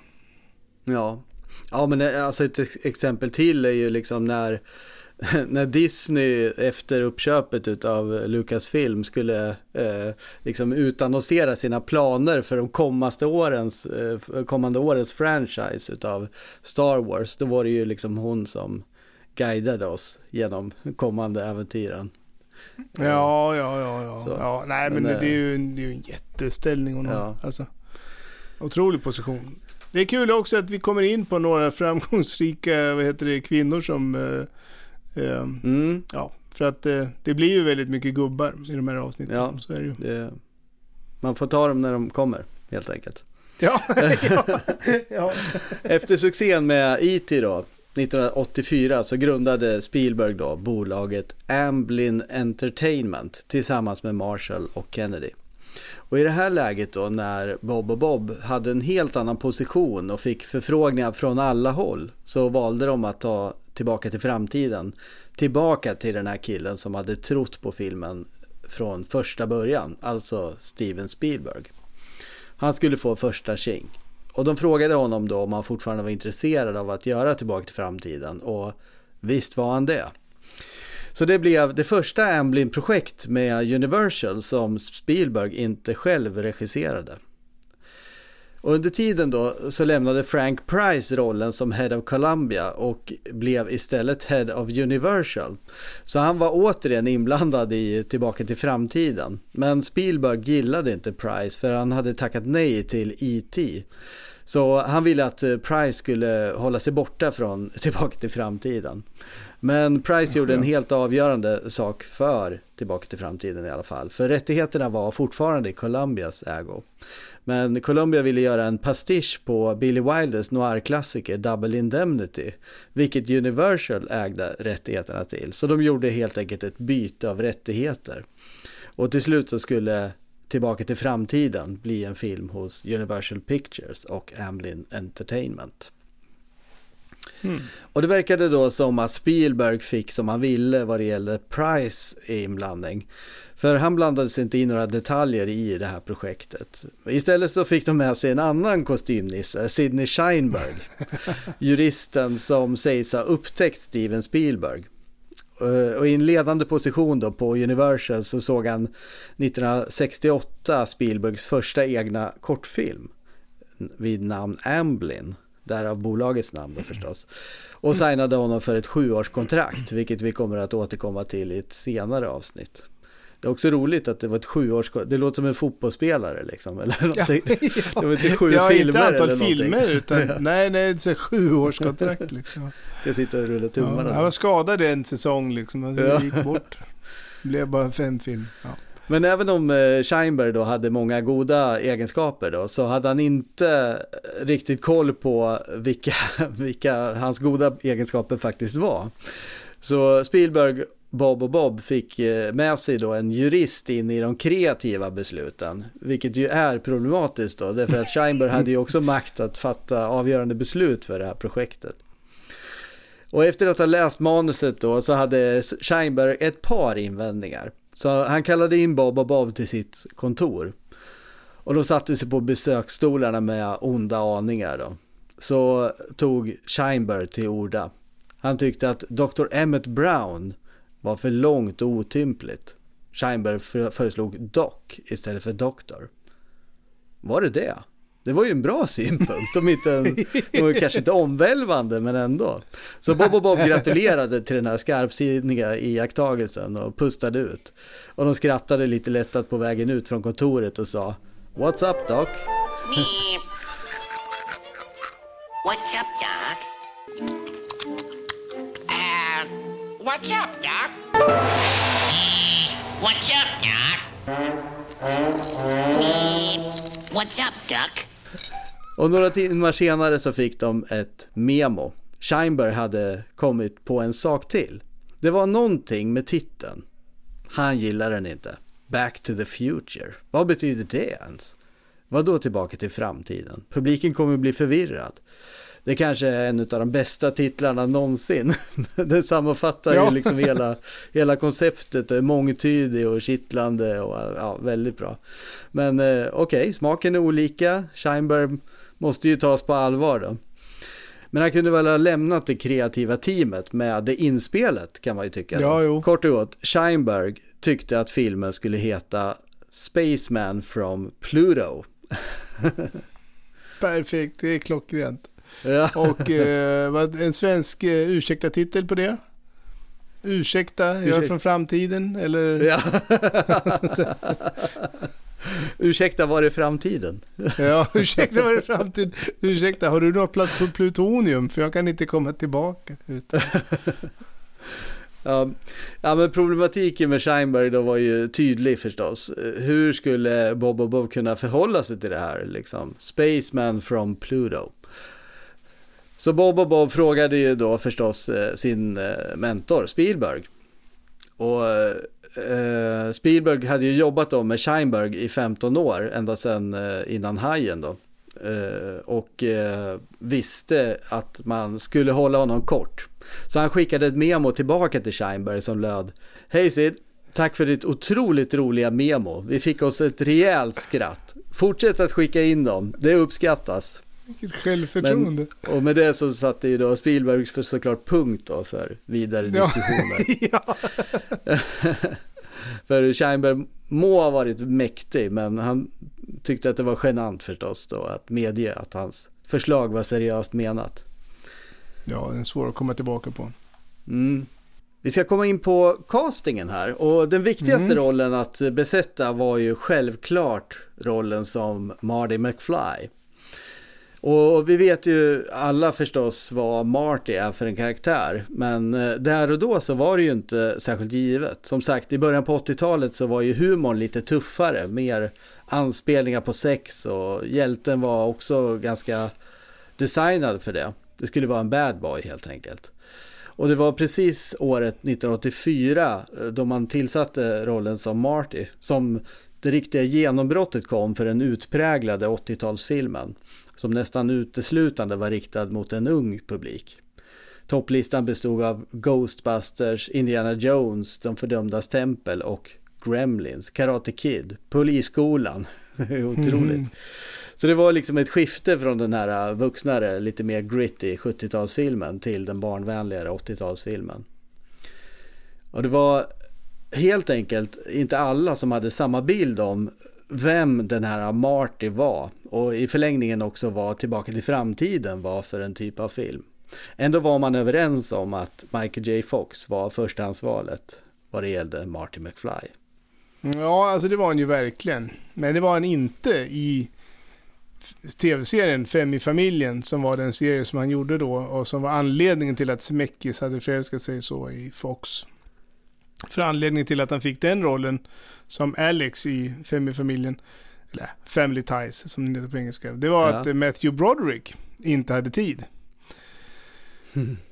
[SPEAKER 1] Ja. ja, men eh, alltså ett exempel till är ju liksom när när Disney efter uppköpet av Lucasfilm skulle eh, liksom utannonsera sina planer för de kommande årens, eh, kommande årens franchise utav Star Wars, då var det ju liksom hon som guidade oss genom kommande äventyren.
[SPEAKER 2] Ja, ja, ja, ja. ja nej, men, men det, är ju, det är ju en jätteställning hon ja. har. Alltså, otrolig position. Det är kul också att vi kommer in på några framgångsrika vad heter det, kvinnor som eh,
[SPEAKER 1] mm.
[SPEAKER 2] Ja, för att det, eh, det blir ju väldigt mycket gubbar i de här avsnitten.
[SPEAKER 1] Ja,
[SPEAKER 2] så är det ju.
[SPEAKER 1] Det, man får ta dem när de kommer, helt enkelt.
[SPEAKER 2] Ja, ja, ja.
[SPEAKER 1] Efter succén med E.T. då, 1984 så grundade Spielberg då bolaget Amblin Entertainment tillsammans med Marshall och Kennedy. Och i det här läget då när Bob och Bob hade en helt annan position och fick förfrågningar från alla håll så valde de att ta tillbaka till framtiden. Tillbaka till den här killen som hade trott på filmen från första början, alltså Steven Spielberg. Han skulle få första tjing. Och de frågade honom då om han fortfarande var intresserad av att göra Tillbaka till framtiden och visst var han det. Så det blev det första Amblin-projekt med Universal som Spielberg inte själv regisserade. Och under tiden då så lämnade Frank Price rollen som Head of Columbia och blev istället Head of Universal. Så han var återigen inblandad i Tillbaka till framtiden. Men Spielberg gillade inte Price för han hade tackat nej till E.T. Så han ville att Price skulle hålla sig borta från Tillbaka till framtiden. Men Price gjorde en helt avgörande sak för Tillbaka till framtiden i alla fall. För rättigheterna var fortfarande i Columbias ägo. Men Columbia ville göra en pastisch på Billy Wilders noir-klassiker Double Indemnity, vilket Universal ägde rättigheterna till. Så de gjorde helt enkelt ett byte av rättigheter. Och till slut så skulle Tillbaka till framtiden bli en film hos Universal Pictures och Amblin Entertainment. Mm. Och det verkade då som att Spielberg fick som han ville vad det gäller Price inblandning. För han blandade sig inte in några detaljer i det här projektet. Istället så fick de med sig en annan kostymnisse, Sidney Sheinberg. juristen som sägs ha upptäckt Steven Spielberg. Eh, och i en ledande position då på Universal så såg han 1968 Spielbergs första egna kortfilm vid namn Amblin. Därav bolagets namn då förstås. Och signade honom för ett sjuårskontrakt, vilket vi kommer att återkomma till i ett senare avsnitt. Det är också roligt att det var ett sjuårskontrakt, det låter som en fotbollsspelare liksom. Eller någonting. Ja, ja. Det var inte sju
[SPEAKER 2] ja,
[SPEAKER 1] filmer
[SPEAKER 2] inte antal
[SPEAKER 1] eller
[SPEAKER 2] filmer utan, nej, nej, det är sjuårskontrakt liksom.
[SPEAKER 1] Jag sitter och rullar tummarna.
[SPEAKER 2] Ja, jag var skadad en säsong liksom, jag gick bort. Det blev bara fem film.
[SPEAKER 1] Men även om eh, Scheinberg då hade många goda egenskaper då, så hade han inte riktigt koll på vilka, vilka hans goda egenskaper faktiskt var. Så Spielberg, Bob och Bob fick eh, med sig då en jurist in i de kreativa besluten, vilket ju är problematiskt då, därför att Scheinberg hade ju också makt att fatta avgörande beslut för det här projektet. Och efter att ha läst manuset då så hade Scheinberg ett par invändningar. Så han kallade in Bob och Bob till sitt kontor. Och de satte sig på besöksstolarna med onda aningar då. Så tog Scheinberg till orda. Han tyckte att Dr. Emmett Brown var för långt och otympligt. Scheinberg föreslog Doc istället för Doktor. Var det det? Det var ju en bra synpunkt, om inte en, det var kanske inte omvälvande men ändå. Så Bob och Bob gratulerade till den här skarpsinniga iakttagelsen och pustade ut. Och de skrattade lite lättat på vägen ut från kontoret och sa What's up Doc?
[SPEAKER 6] What's up what's up Doc? What's up Doc? What's up Doc?
[SPEAKER 1] Och några timmar senare så fick de ett memo. Scheinberg hade kommit på en sak till. Det var någonting med titeln. Han gillar den inte. Back to the future. Vad betyder det ens? Vad då tillbaka till framtiden? Publiken kommer bli förvirrad. Det kanske är en av de bästa titlarna någonsin. Den sammanfattar ja. ju liksom hela, hela konceptet. Det är mångtydig och kittlande och ja, väldigt bra. Men eh, okej, okay, smaken är olika. Scheinberg måste ju tas på allvar då. Men han kunde väl ha lämnat det kreativa teamet med det inspelet kan man ju tycka.
[SPEAKER 2] Ja.
[SPEAKER 1] Kort och gott, Scheinberg tyckte att filmen skulle heta Spaceman from Pluto.
[SPEAKER 2] Perfekt, det är klockrent. Ja. Och eh, en svensk eh, ursäkta-titel på det? Ursäkta, jag är från framtiden eller? Ja.
[SPEAKER 1] ursäkta, var är framtiden?
[SPEAKER 2] ja, ursäkta, var är framtiden? Ursäkta, har du något plutonium? För jag kan inte komma tillbaka.
[SPEAKER 1] Ja, ja, men problematiken med Scheinberg då var ju tydlig förstås. Hur skulle Bob och Bob kunna förhålla sig till det här liksom? Spaceman from Pluto. Så Bob och Bob frågade ju då förstås eh, sin eh, mentor Spielberg. Och eh, eh, Spielberg hade ju jobbat då med Scheinberg i 15 år, ända sedan innan Hajen då. Eh, och eh, visste att man skulle hålla honom kort. Så han skickade ett memo tillbaka till Scheinberg som löd Hej Sid, tack för ditt otroligt roliga memo. Vi fick oss ett rejält skratt. Fortsätt att skicka in dem, det uppskattas.
[SPEAKER 2] Vilket självförtroende.
[SPEAKER 1] Men, och med det så satte ju då Spielberg för såklart punkt då för vidare diskussioner.
[SPEAKER 2] ja.
[SPEAKER 1] för Scheinberg må ha varit mäktig, men han tyckte att det var genant förstås då att medge att hans förslag var seriöst menat.
[SPEAKER 2] Ja, den är svår att komma tillbaka på.
[SPEAKER 1] Mm. Vi ska komma in på castingen här och den viktigaste mm. rollen att besätta var ju självklart rollen som Marty McFly. Och vi vet ju alla förstås vad Marty är för en karaktär. Men eh, där och då så var det ju inte särskilt givet. Som sagt, i början på 80-talet så var ju humorn lite tuffare. Mer anspelningar på sex och hjälten var också ganska designad för det. Det skulle vara en bad boy helt enkelt. Och det var precis året 1984 eh, då man tillsatte rollen som Marty. Som det riktiga genombrottet kom för den utpräglade 80-talsfilmen som nästan uteslutande var riktad mot en ung publik. Topplistan bestod av Ghostbusters, Indiana Jones, De fördömdas tempel och Gremlins, Karate Kid, Polisskolan. Otroligt. Mm. Så det var liksom ett skifte från den här vuxnare, lite mer gritty 70-talsfilmen till den barnvänligare 80-talsfilmen. Och det var helt enkelt inte alla som hade samma bild om vem den här Marty var och i förlängningen också vad Tillbaka till framtiden var för en typ av film. Ändå var man överens om att Michael J. Fox var förstahandsvalet vad det gällde Marty McFly.
[SPEAKER 2] Ja, alltså det var han ju verkligen. Men det var han inte i tv-serien Fem i familjen som var den serie som han gjorde då och som var anledningen till att Zemeckis hade förälskat sig så i Fox. För anledningen till att han fick den rollen som Alex i Fem i familjen, eller Family Ties som det heter på engelska, det var ja. att Matthew Broderick inte hade tid.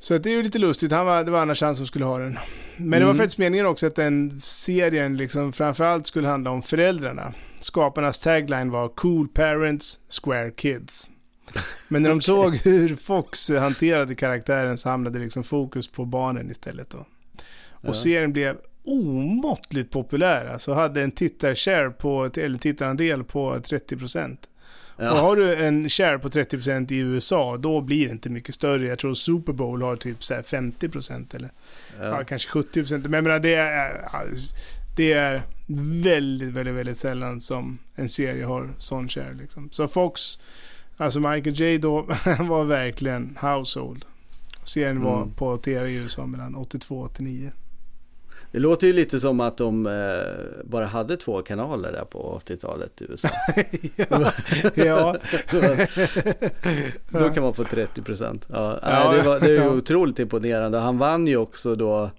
[SPEAKER 2] Så det är ju lite lustigt, han var, det var annars han som skulle ha den. Men mm. det var mm. faktiskt meningen också att den serien liksom framförallt skulle handla om föräldrarna. Skaparnas tagline var Cool Parents, Square Kids. Men när de okay. såg hur Fox hanterade karaktären så hamnade liksom fokus på barnen istället. Då. Och ja. serien blev omåttligt populär. Alltså hade en tittarshare på, eller tittarandel på 30%. Ja. Och har du en share på 30% i USA, då blir det inte mycket större. Jag tror Super Bowl har typ så 50% eller ja. Ja, kanske 70%. Men jag menar, det är, det är väldigt, väldigt, väldigt sällan som en serie har sån share. Liksom. Så Fox, alltså Michael J då, var verkligen household. Serien mm. var på tv i USA mellan 82 och 89.
[SPEAKER 1] Det låter ju lite som att de eh, bara hade två kanaler där på 80-talet i USA.
[SPEAKER 2] ja. ja.
[SPEAKER 1] då kan man få 30 procent. Ja, ja, det, var, det är ju otroligt imponerande. Han vann ju också då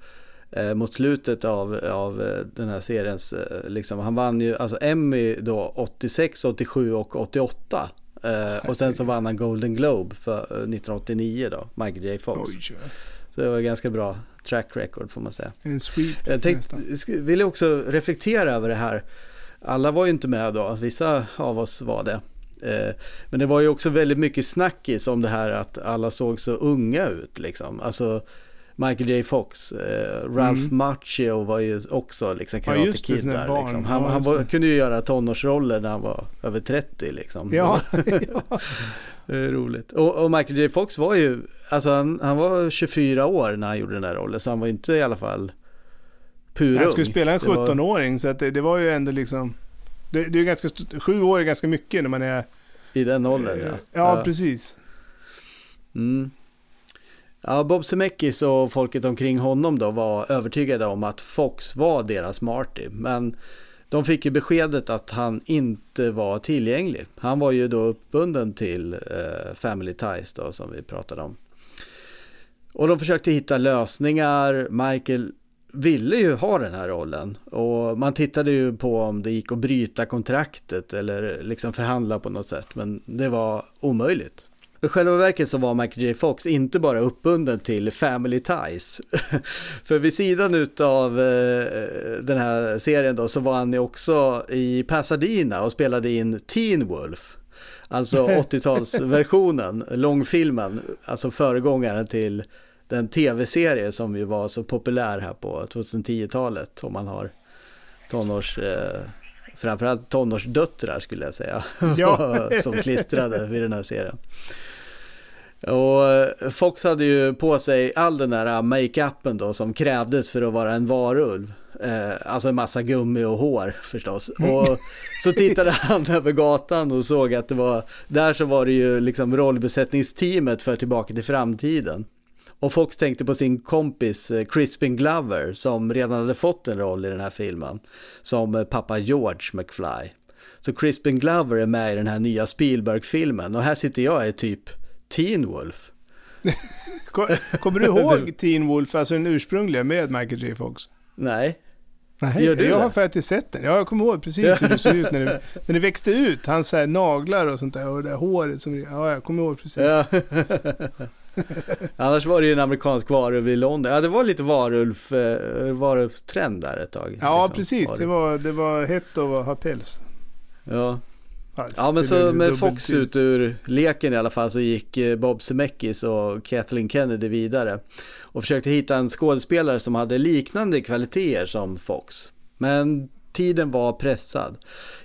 [SPEAKER 1] eh, mot slutet av, av eh, den här seriens, eh, liksom, han vann ju alltså Emmy då 86, 87 och 88. Eh, och sen så vann han Golden Globe för 1989 eh, då, Michael J Fox. Oj, så det var ganska bra track record får man säga.
[SPEAKER 2] En sweep
[SPEAKER 1] Jag tänkte, ville också reflektera över det här. Alla var ju inte med då, vissa av oss var det. Eh, men det var ju också väldigt mycket snackis om det här att alla såg så unga ut liksom. Alltså Michael J Fox, eh, Ralph mm. Macchio var ju också liksom Karate ja, Kid där. Liksom. Han, han var, kunde ju göra tonårsroller när han var över 30 liksom.
[SPEAKER 2] Ja, ja.
[SPEAKER 1] Det är roligt. Och, och, Michael J Fox var ju, alltså han, han var 24 år när han gjorde den där rollen, så han var inte i alla fall purung.
[SPEAKER 2] Han skulle spela en 17-åring, var... så att det, det, var ju ändå liksom, det, det är ganska, sju år är ganska mycket när man är...
[SPEAKER 1] I den åldern ja.
[SPEAKER 2] Ja, ja. precis.
[SPEAKER 1] Mm. Ja, Bob Zemeckis och folket omkring honom då var övertygade om att Fox var deras Marty. Men de fick ju beskedet att han inte var tillgänglig. Han var ju då uppbunden till eh, Family Ties då som vi pratade om. Och de försökte hitta lösningar. Michael ville ju ha den här rollen och man tittade ju på om det gick att bryta kontraktet eller liksom förhandla på något sätt men det var omöjligt. I själva verket så var Michael J Fox inte bara uppbunden till Family Ties. För vid sidan utav eh, den här serien då så var han också i Pasadena och spelade in Teen Wolf. Alltså 80-talsversionen, långfilmen, alltså föregångaren till den tv-serie som ju var så populär här på 2010-talet om man har tonårs, eh, framförallt tonårsdöttrar skulle jag säga,
[SPEAKER 2] Ja.
[SPEAKER 1] som klistrade vid den här serien. Och eh, Fox hade ju på sig all den där makeupen då som krävdes för att vara en varulv. Eh, alltså en massa gummi och hår förstås. Och så tittade han över gatan och såg att det var, där så var det ju liksom rollbesättningsteamet för Tillbaka till framtiden. Och Fox tänkte på sin kompis eh, Crispin Glover som redan hade fått en roll i den här filmen. Som eh, pappa George McFly. Så Crispin Glover är med i den här nya Spielberg-filmen och här sitter jag i typ Teen Wolf.
[SPEAKER 2] Ko- Kommer du ihåg Teen Wolf, alltså den ursprungliga med Michael J Fox?
[SPEAKER 1] Nej.
[SPEAKER 2] Nej,
[SPEAKER 1] Gör du
[SPEAKER 2] jag
[SPEAKER 1] det?
[SPEAKER 2] har faktiskt sett den. Ja, jag kommer ihåg precis hur det såg ut när det, när det växte ut. Hans så här naglar och sånt där och det där håret som... Ja, jag kommer ihåg precis.
[SPEAKER 1] Ja. Annars var det ju en amerikansk varulv i London. Ja, det var lite varulv, eh, varulv-trend där ett tag.
[SPEAKER 2] Ja,
[SPEAKER 1] liksom.
[SPEAKER 2] precis. Det var, det var hett att ha päls.
[SPEAKER 1] Ja.
[SPEAKER 2] Ja,
[SPEAKER 1] men så med Fox
[SPEAKER 2] till.
[SPEAKER 1] ut ur leken i alla fall så gick eh, Bob Zemeckis och Kathleen Kennedy vidare och försökte hitta en skådespelare som hade liknande kvaliteter som Fox. Men tiden var pressad.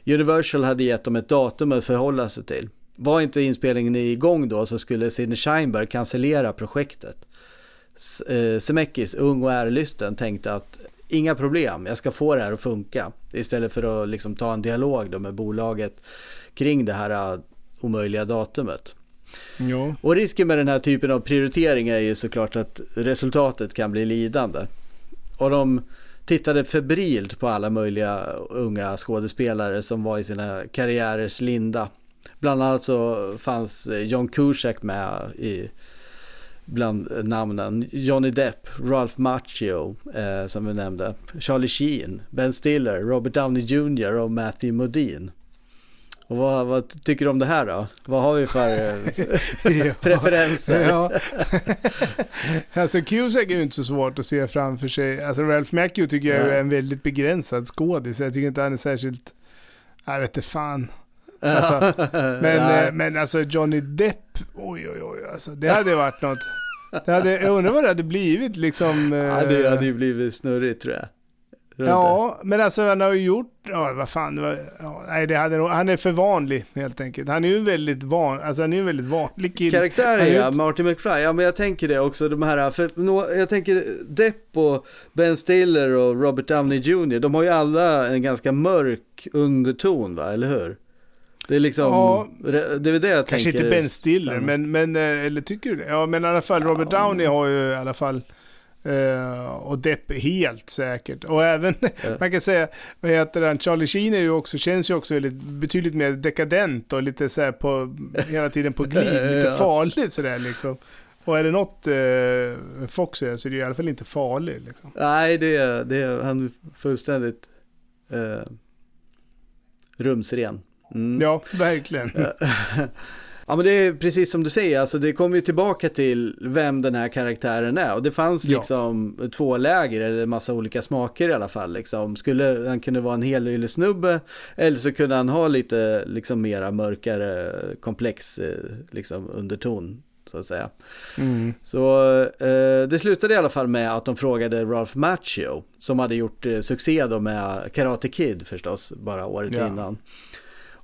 [SPEAKER 1] Universal hade gett dem ett datum att förhålla sig till. Var inte inspelningen igång då så skulle Sidney Sheinberg cancellera projektet. Eh, Zemeckis, ung och ärlysten, tänkte att inga problem, jag ska få det här att funka. Istället för att liksom ta en dialog då med bolaget kring det här eh, omöjliga datumet.
[SPEAKER 2] Jo.
[SPEAKER 1] Och risken med den här typen av prioritering är ju såklart att resultatet kan bli lidande. Och de tittade febrilt på alla möjliga unga skådespelare som var i sina karriärers linda. Bland annat så fanns John Cusack med i bland namnen. Johnny Depp, Ralph Macchio eh, som vi nämnde, Charlie Sheen, Ben Stiller, Robert Downey Jr och Matthew Modine. Och vad, vad tycker du om det här då? Vad har vi för eh, preferenser?
[SPEAKER 2] Ja. alltså Cusack är ju inte så svårt att se framför sig. Alltså Ralph Macchio tycker jag är en väldigt begränsad skådis. Jag tycker inte han är särskilt... Jag vet inte fan. Alltså, men,
[SPEAKER 1] Nej.
[SPEAKER 2] eh, men alltså Johnny Depp, oj oj oj. Alltså, det hade varit något. Det hade, jag undrar vad det hade blivit liksom.
[SPEAKER 1] Ja,
[SPEAKER 2] eh,
[SPEAKER 1] det hade ju blivit snurrigt tror jag. Tror
[SPEAKER 2] Ja, men alltså han har ju gjort, ja vad fan, var, ja, nej det hade nog, han är för vanlig helt enkelt. Han är ju en väldigt van, alltså han är ju en väldigt vanlig kille.
[SPEAKER 1] Karaktären ja,
[SPEAKER 2] inte-
[SPEAKER 1] Martin McFly. Ja men jag tänker det också, de här, för jag tänker Depp och Ben Stiller och Robert Downey Jr. De har ju alla en ganska mörk underton va, eller hur? Det är liksom,
[SPEAKER 2] Ja.
[SPEAKER 1] det är det jag
[SPEAKER 2] Kanske
[SPEAKER 1] tänker.
[SPEAKER 2] inte Ben Stiller, men, men, eh, eller tycker du det? Ja, men i alla fall Robert Downey har ju i alla fall eh, och Depp helt säkert. Och även, man kan säga, vad heter han, Charlie Sheen är ju också, känns ju också väldigt, betydligt mer dekadent och lite så här på, hela tiden på glid, lite
[SPEAKER 1] Ja.
[SPEAKER 2] farligt sådär liksom. Och är det något eh, Fox är så är det i alla fall inte farlig liksom.
[SPEAKER 1] Nej, det är, det är han är fullständigt eh, rumsren. Mm.
[SPEAKER 2] Ja, verkligen.
[SPEAKER 1] Ja men det är precis som du säger, alltså det kommer ju tillbaka till vem den här karaktären är. Och det fanns
[SPEAKER 2] Ja.
[SPEAKER 1] liksom två läger, eller massa olika smaker i alla fall. Liksom. Skulle han kunna vara en helylle snubbe eller så kunde han ha lite liksom mera mörkare komplex eh, liksom, underton. Så att säga.
[SPEAKER 2] Mm.
[SPEAKER 1] Så eh, det slutade i alla fall med att de frågade Ralph Macchio som hade gjort eh, succé då med Karate Kid förstås, bara året
[SPEAKER 2] Ja.
[SPEAKER 1] innan.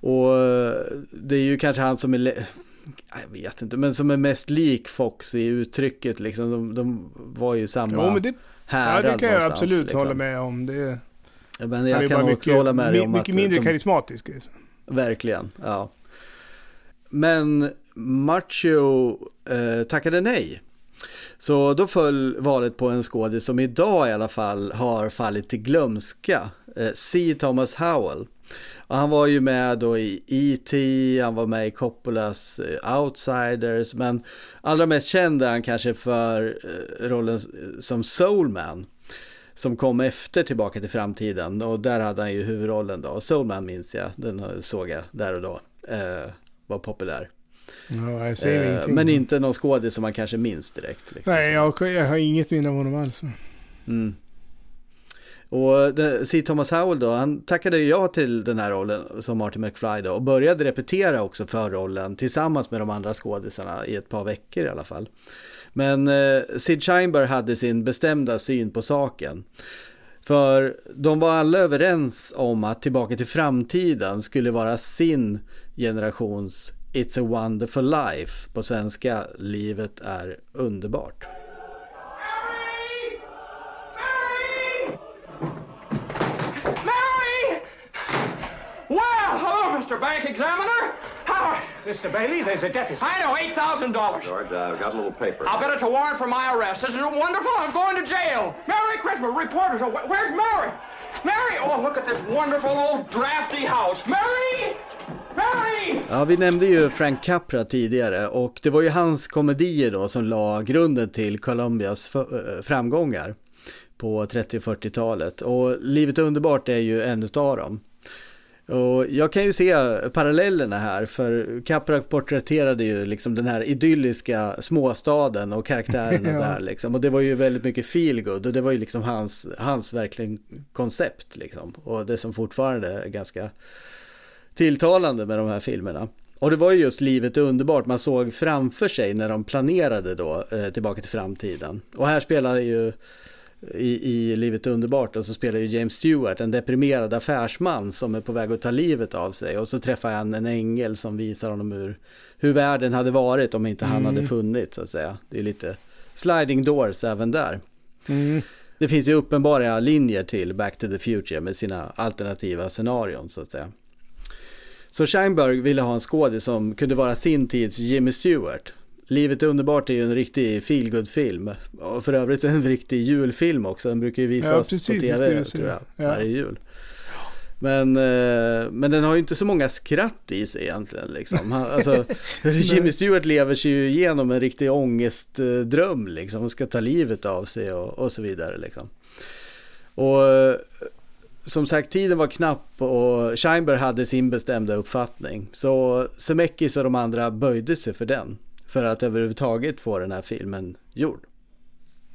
[SPEAKER 1] Och eh, det är ju kanske han som är, jag vet inte, men som är mest lik Fox i uttrycket liksom. De, de var ju samma
[SPEAKER 2] Jo, men det, ja,
[SPEAKER 1] härad
[SPEAKER 2] det kan jag absolut
[SPEAKER 1] liksom.
[SPEAKER 2] hålla med om. Det,
[SPEAKER 1] Ja, Men jag kan också
[SPEAKER 2] mycket,
[SPEAKER 1] hålla med dig om
[SPEAKER 2] mycket
[SPEAKER 1] att
[SPEAKER 2] mindre
[SPEAKER 1] de,
[SPEAKER 2] karismatisk. liksom.
[SPEAKER 1] Verkligen, ja. Men Macho eh, tackade nej. Så då föll valet på en skådis som idag i alla fall har fallit till glömska. Eh, C. Thomas Howell. Och han var ju med då i E.T., han var med i Coppolas eh, Outsiders, men allra mest känd är han kanske för eh, rollen som Soulman. Som kom efter Tillbaka till framtiden och där hade han ju huvudrollen då. Soulman minns jag, den såg jag där och då. Eh, var populär.
[SPEAKER 2] Säger
[SPEAKER 1] Eh, men inte någon skådis som man kanske minns direkt. Liksom.
[SPEAKER 2] Nej, jag, jag har inget minne av honom alls.
[SPEAKER 1] Mm. Och C. Thomas Howell då, han tackade ju ja till den här rollen som Martin McFly då och började repetera också för rollen tillsammans med de andra skådisarna i ett par veckor i alla fall. Men eh, Sid Scheinberg hade sin bestämda syn på saken. För de var alla överens om att Tillbaka till framtiden skulle vara sin generations It's a wonderful life. På svenska, livet är underbart.
[SPEAKER 6] Mary! Well, hello, Mr. Bank Examiner. Mr. Bailey, there's a deficit. I know, $8,000.
[SPEAKER 4] George, I've got a little paper.
[SPEAKER 6] I'll bet it's a warrant for my arrest. Isn't it wonderful? I'm going to jail. Merry Christmas. Reporters are... wh- Where's Mary? Mary! Oh, look at this wonderful old drafty house. Mary! Mary!
[SPEAKER 1] Ja, vi nämnde ju Frank Capra tidigare och det var ju hans komedier då som la grunden till äh, framgångar på 30 och 40-talet. Och Livet underbart är ju en utav dem. Och jag kan ju se parallellerna här för Capra porträtterade ju liksom den här idylliska småstaden och karaktärerna
[SPEAKER 2] Ja.
[SPEAKER 1] där liksom. Och det var ju väldigt mycket feel good och det var ju liksom hans, hans verkligen koncept liksom. Och det som fortfarande är ganska tilltalande med de här filmerna. Och det var ju just Livet är underbart man såg framför sig när de planerade då eh, Tillbaka till framtiden. Och här spelar ju i, i Livet är underbart och så spelar ju James Stewart en deprimerad affärsman som är på väg att ta livet av sig och så träffar han en ängel som visar honom hur, hur världen hade varit om inte han
[SPEAKER 2] Mm.
[SPEAKER 1] hade funnits så att säga. Det är lite sliding doors även där.
[SPEAKER 2] Mm.
[SPEAKER 1] Det finns ju uppenbara linjer till Back to the Future med sina alternativa scenarion så att säga. Så Scheinberg ville ha en skådis som kunde vara sin tids Jimmy Stewart. Livet är underbart är ju en riktig feelgood film och för övrigt en riktig julfilm också. Den brukar ju visas
[SPEAKER 2] Ja,
[SPEAKER 1] på tv tror jag,
[SPEAKER 2] Ja.
[SPEAKER 1] varje jul. Men, eh, men den har ju inte så många skratt i sig egentligen. Liksom. Alltså, Jimmy Stewart lever sig ju igenom en riktig ångestdröm. Liksom. Han ska ta livet av sig och, och så vidare. Liksom. Och eh, som sagt, tiden var knapp och Scheinberg hade sin bestämda uppfattning. Så Zemeckis och de andra böjde sig för den. För att överhuvudtaget få den här filmen gjord.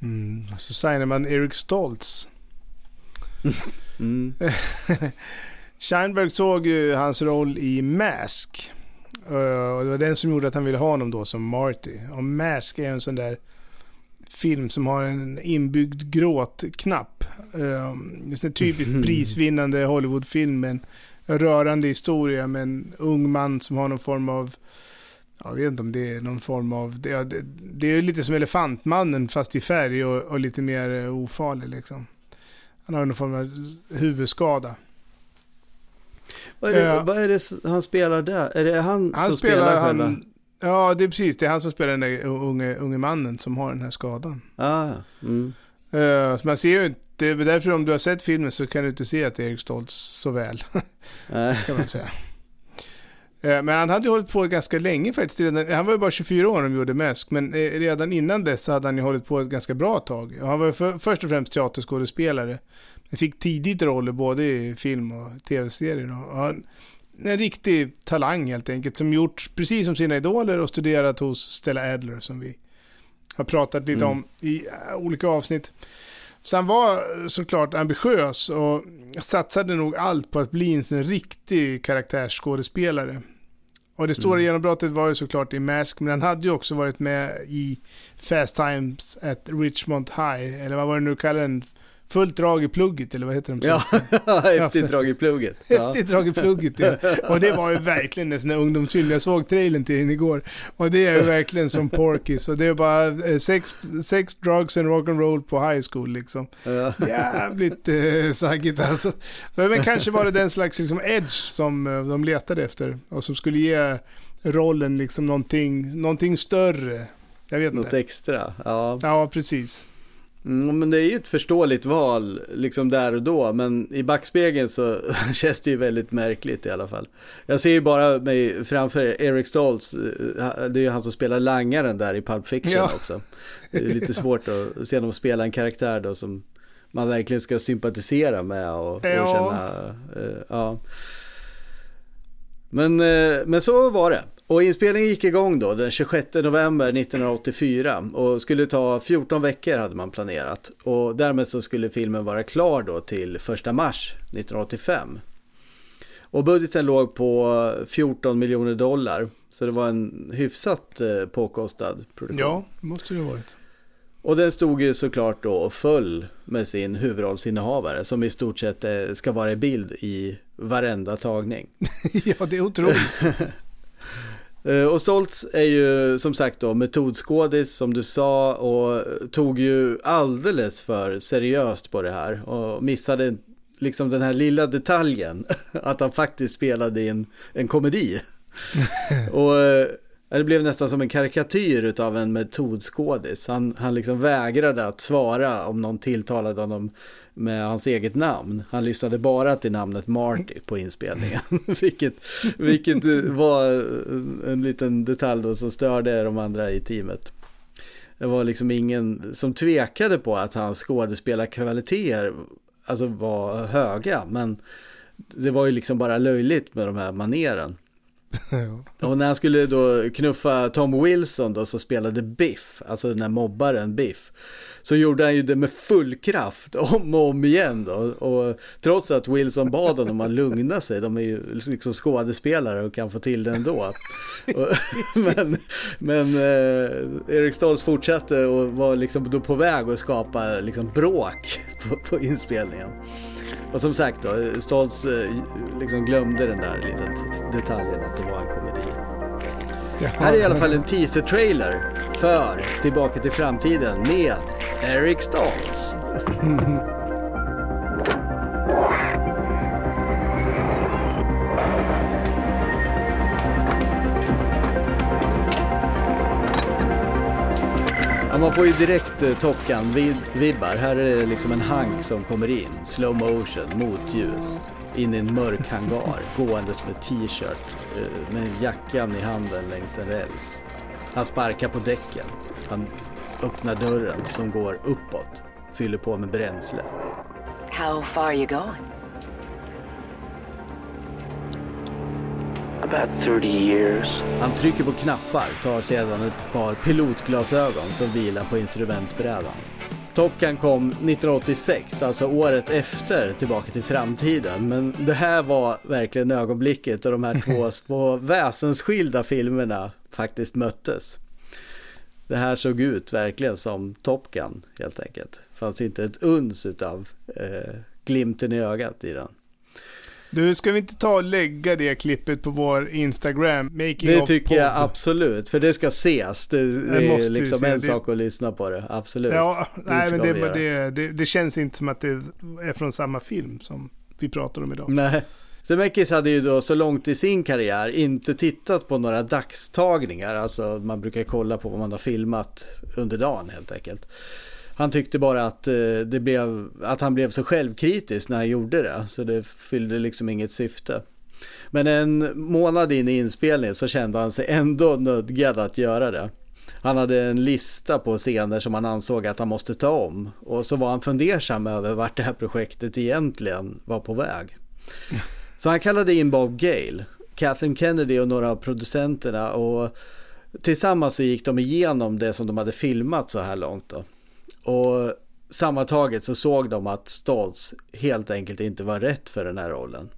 [SPEAKER 2] Mm. Så signar man Eric Stoltz.
[SPEAKER 1] Mm.
[SPEAKER 2] Scheinberg såg ju hans roll i Mask. Eh, Och det var den som gjorde att han ville ha honom då som Marty. Och Mask är en sån där film som har en inbyggd gråtknapp. Eh, Just en typiskt prisvinnande Hollywoodfilm med en rörande historia med en ung man som har någon form av jag vet inte om det är någon form av... Det, det, det är lite som Elefantmannen fast i färg och, och lite mer eh, ofarlig liksom. Han har någon form av huvudskada.
[SPEAKER 1] Vad, är det,
[SPEAKER 2] Ja.
[SPEAKER 1] vad är det han spelar där? Är det han,
[SPEAKER 2] Han
[SPEAKER 1] som
[SPEAKER 2] spelar,
[SPEAKER 1] spelar, själva?
[SPEAKER 2] han, Ja, det är precis. Det är han som spelar den där unge, unge mannen som har den här skadan.
[SPEAKER 1] Ah, mm.
[SPEAKER 2] Uh, man ser ju inte... Därför om du har sett filmen så kan du inte se att det är Erik Stoltz så väl. Kan man säga. Eh, Men han hade ju hållit på ganska länge faktiskt. Redan, han var ju bara 24 år när de gjorde Mask, men eh, redan innan dess hade han ju hållit på ett ganska bra tag. Han var för, först och främst teaterskådespelare. Han fick tidigt roller både i film och tv-serier. en riktig talang helt enkelt, som gjort precis som sina idoler och studerat hos Stella Adler som vi har pratat lite
[SPEAKER 1] Mm.
[SPEAKER 2] om i eh, olika avsnitt. Så han var såklart ambitiös och satsade nog allt på att bli en sån riktig karaktärsskådespelare. Och det stora
[SPEAKER 1] Mm.
[SPEAKER 2] genombrottet var ju såklart i Mask, men han hade ju också varit med i Fast Times at Richmond High, eller vad var det nu kallar den? Fullt drag i plugget, eller vad heter på
[SPEAKER 1] Ja, häftigt drag i plugget.
[SPEAKER 2] Häftigt drag i plugget, ja. Och det var ju verkligen en sån här ungdomsfilm. Jag såg trailern till den igår. Och det är ju verkligen som Porky. Så det är bara eh, sex, sex drugs and rock'n'roll på high school liksom.
[SPEAKER 1] Ja.
[SPEAKER 2] Jävligt eh, saggigt alltså. Så, men kanske var det den slags liksom, edge som eh, de letade efter. Och som skulle ge rollen liksom någonting, någonting större. Jag vet
[SPEAKER 1] Något
[SPEAKER 2] inte.
[SPEAKER 1] extra. Ja.
[SPEAKER 2] Ja, precis.
[SPEAKER 1] Mm, men det är ju ett förståeligt val liksom där och då. Men i backspegeln så känns det ju väldigt märkligt i alla fall. Jag ser ju bara mig framför Eric Stoltz. eh, Det är ju han som spelar langaren där i Pulp Fiction
[SPEAKER 2] Ja.
[SPEAKER 1] också. Det är lite svårt att se dem spela en karaktär då som man verkligen ska sympatisera med och, och
[SPEAKER 2] Ja.
[SPEAKER 1] känna. eh, ja. Men, eh, men så var det. Och inspelningen gick igång då den 26 november 1984 och skulle ta 14 veckor hade man planerat. Och därmed så skulle filmen vara klar då till 1 mars 1985. Och budgeten låg på 14 miljoner dollar. Så det var en hyfsat eh, påkostad produktion.
[SPEAKER 2] Ja, det måste det ha varit.
[SPEAKER 1] Och den stod ju såklart då och föll med sin huvudrollsinnehavare som i stort sett eh, ska vara i bild i varenda tagning.
[SPEAKER 2] ja, det är otroligt.
[SPEAKER 1] Eh, och Stoltz är ju som sagt då metodskådis som du sa och tog ju alldeles för seriöst på det här och missade liksom den här lilla detaljen att han faktiskt spelade in en komedi. och eh, det blev nästan som en karikatyr av en metodskådis. Han, han liksom vägrade att svara om någon tilltalade honom med hans eget namn. Han lyssnade bara till namnet Marty på inspelningen. vilket, vilket var en liten detalj då som störde de andra i teamet. Det var liksom ingen som tvekade på att hans skådespelarkvaliteter alltså var höga. Men det var ju liksom bara löjligt med de här maneren. Och när han skulle då knuffa Tom Wilson då som spelade Biff, alltså den här mobbaren Biff, så gjorde han ju det med full kraft om och om igen då. Och trots att Wilson bad honom att lugna sig, de är ju liksom skådespelare och kan få till det ändå. men men eh, Erik Stoltz fortsatte och var liksom då på väg att skapa liksom bråk på, på inspelningen. Och som sagt då, Stoltz eh, liksom glömde den där lilla detaljen att det var en komedi. Jaha. Här är i alla fall en teaser-trailer för Tillbaka till framtiden med Eric Stoltz. Ja, man får ju direkt eh, Top Gun-vibbar. Här är det liksom en hank som kommer in, slow motion, motljus, in i en mörk hangar, gåendes med t-shirt, eh, med jackan i handen längs en räls. Han sparkar på däcken. Han öppnar dörren som går uppåt, fyller på med bränsle.
[SPEAKER 3] How far are you going?
[SPEAKER 1] About 30 years. Han trycker på knappar, tar sedan ett par pilotglasögon som vilar på instrumentbrädan. Top Gun kom 1986, alltså året efter Tillbaka till framtiden. Men det här var verkligen ögonblicket då de här två små väsensskilda filmerna faktiskt möttes. Det här såg ut verkligen som Top Gun helt enkelt. Det fanns inte ett uns av eh, glimten i ögat i den.
[SPEAKER 2] Du, ska vi inte ta och lägga det klippet på vår Instagram? Making
[SPEAKER 1] det tycker jag absolut, för det ska ses. Det, det är liksom en det... sak att lyssna på det, absolut.
[SPEAKER 2] Ja, nej, men det, det, det, det, känns inte som att det är från samma film som vi pratar om idag.
[SPEAKER 1] Nej. Zemeckis hade ju då så långt i sin karriär inte tittat på några dagstagningar, alltså man brukar kolla på vad man har filmat under dagen helt enkelt. Han tyckte bara att, eh, det blev, att han blev så självkritisk när han gjorde det. Så det fyllde liksom inget syfte. Men en månad in i inspelningen så kände han sig ändå nödgad att göra det. Han hade en lista på scener som han ansåg att han måste ta om. Och så var han fundersam över vart det här projektet egentligen var på väg. Så han kallade in Bob Gale, Kathleen Kennedy och några av producenterna och tillsammans så gick de igenom det som de hade filmat så här långt. Då. Och sammantaget så såg de att Stoltz helt enkelt inte var rätt för den här rollen.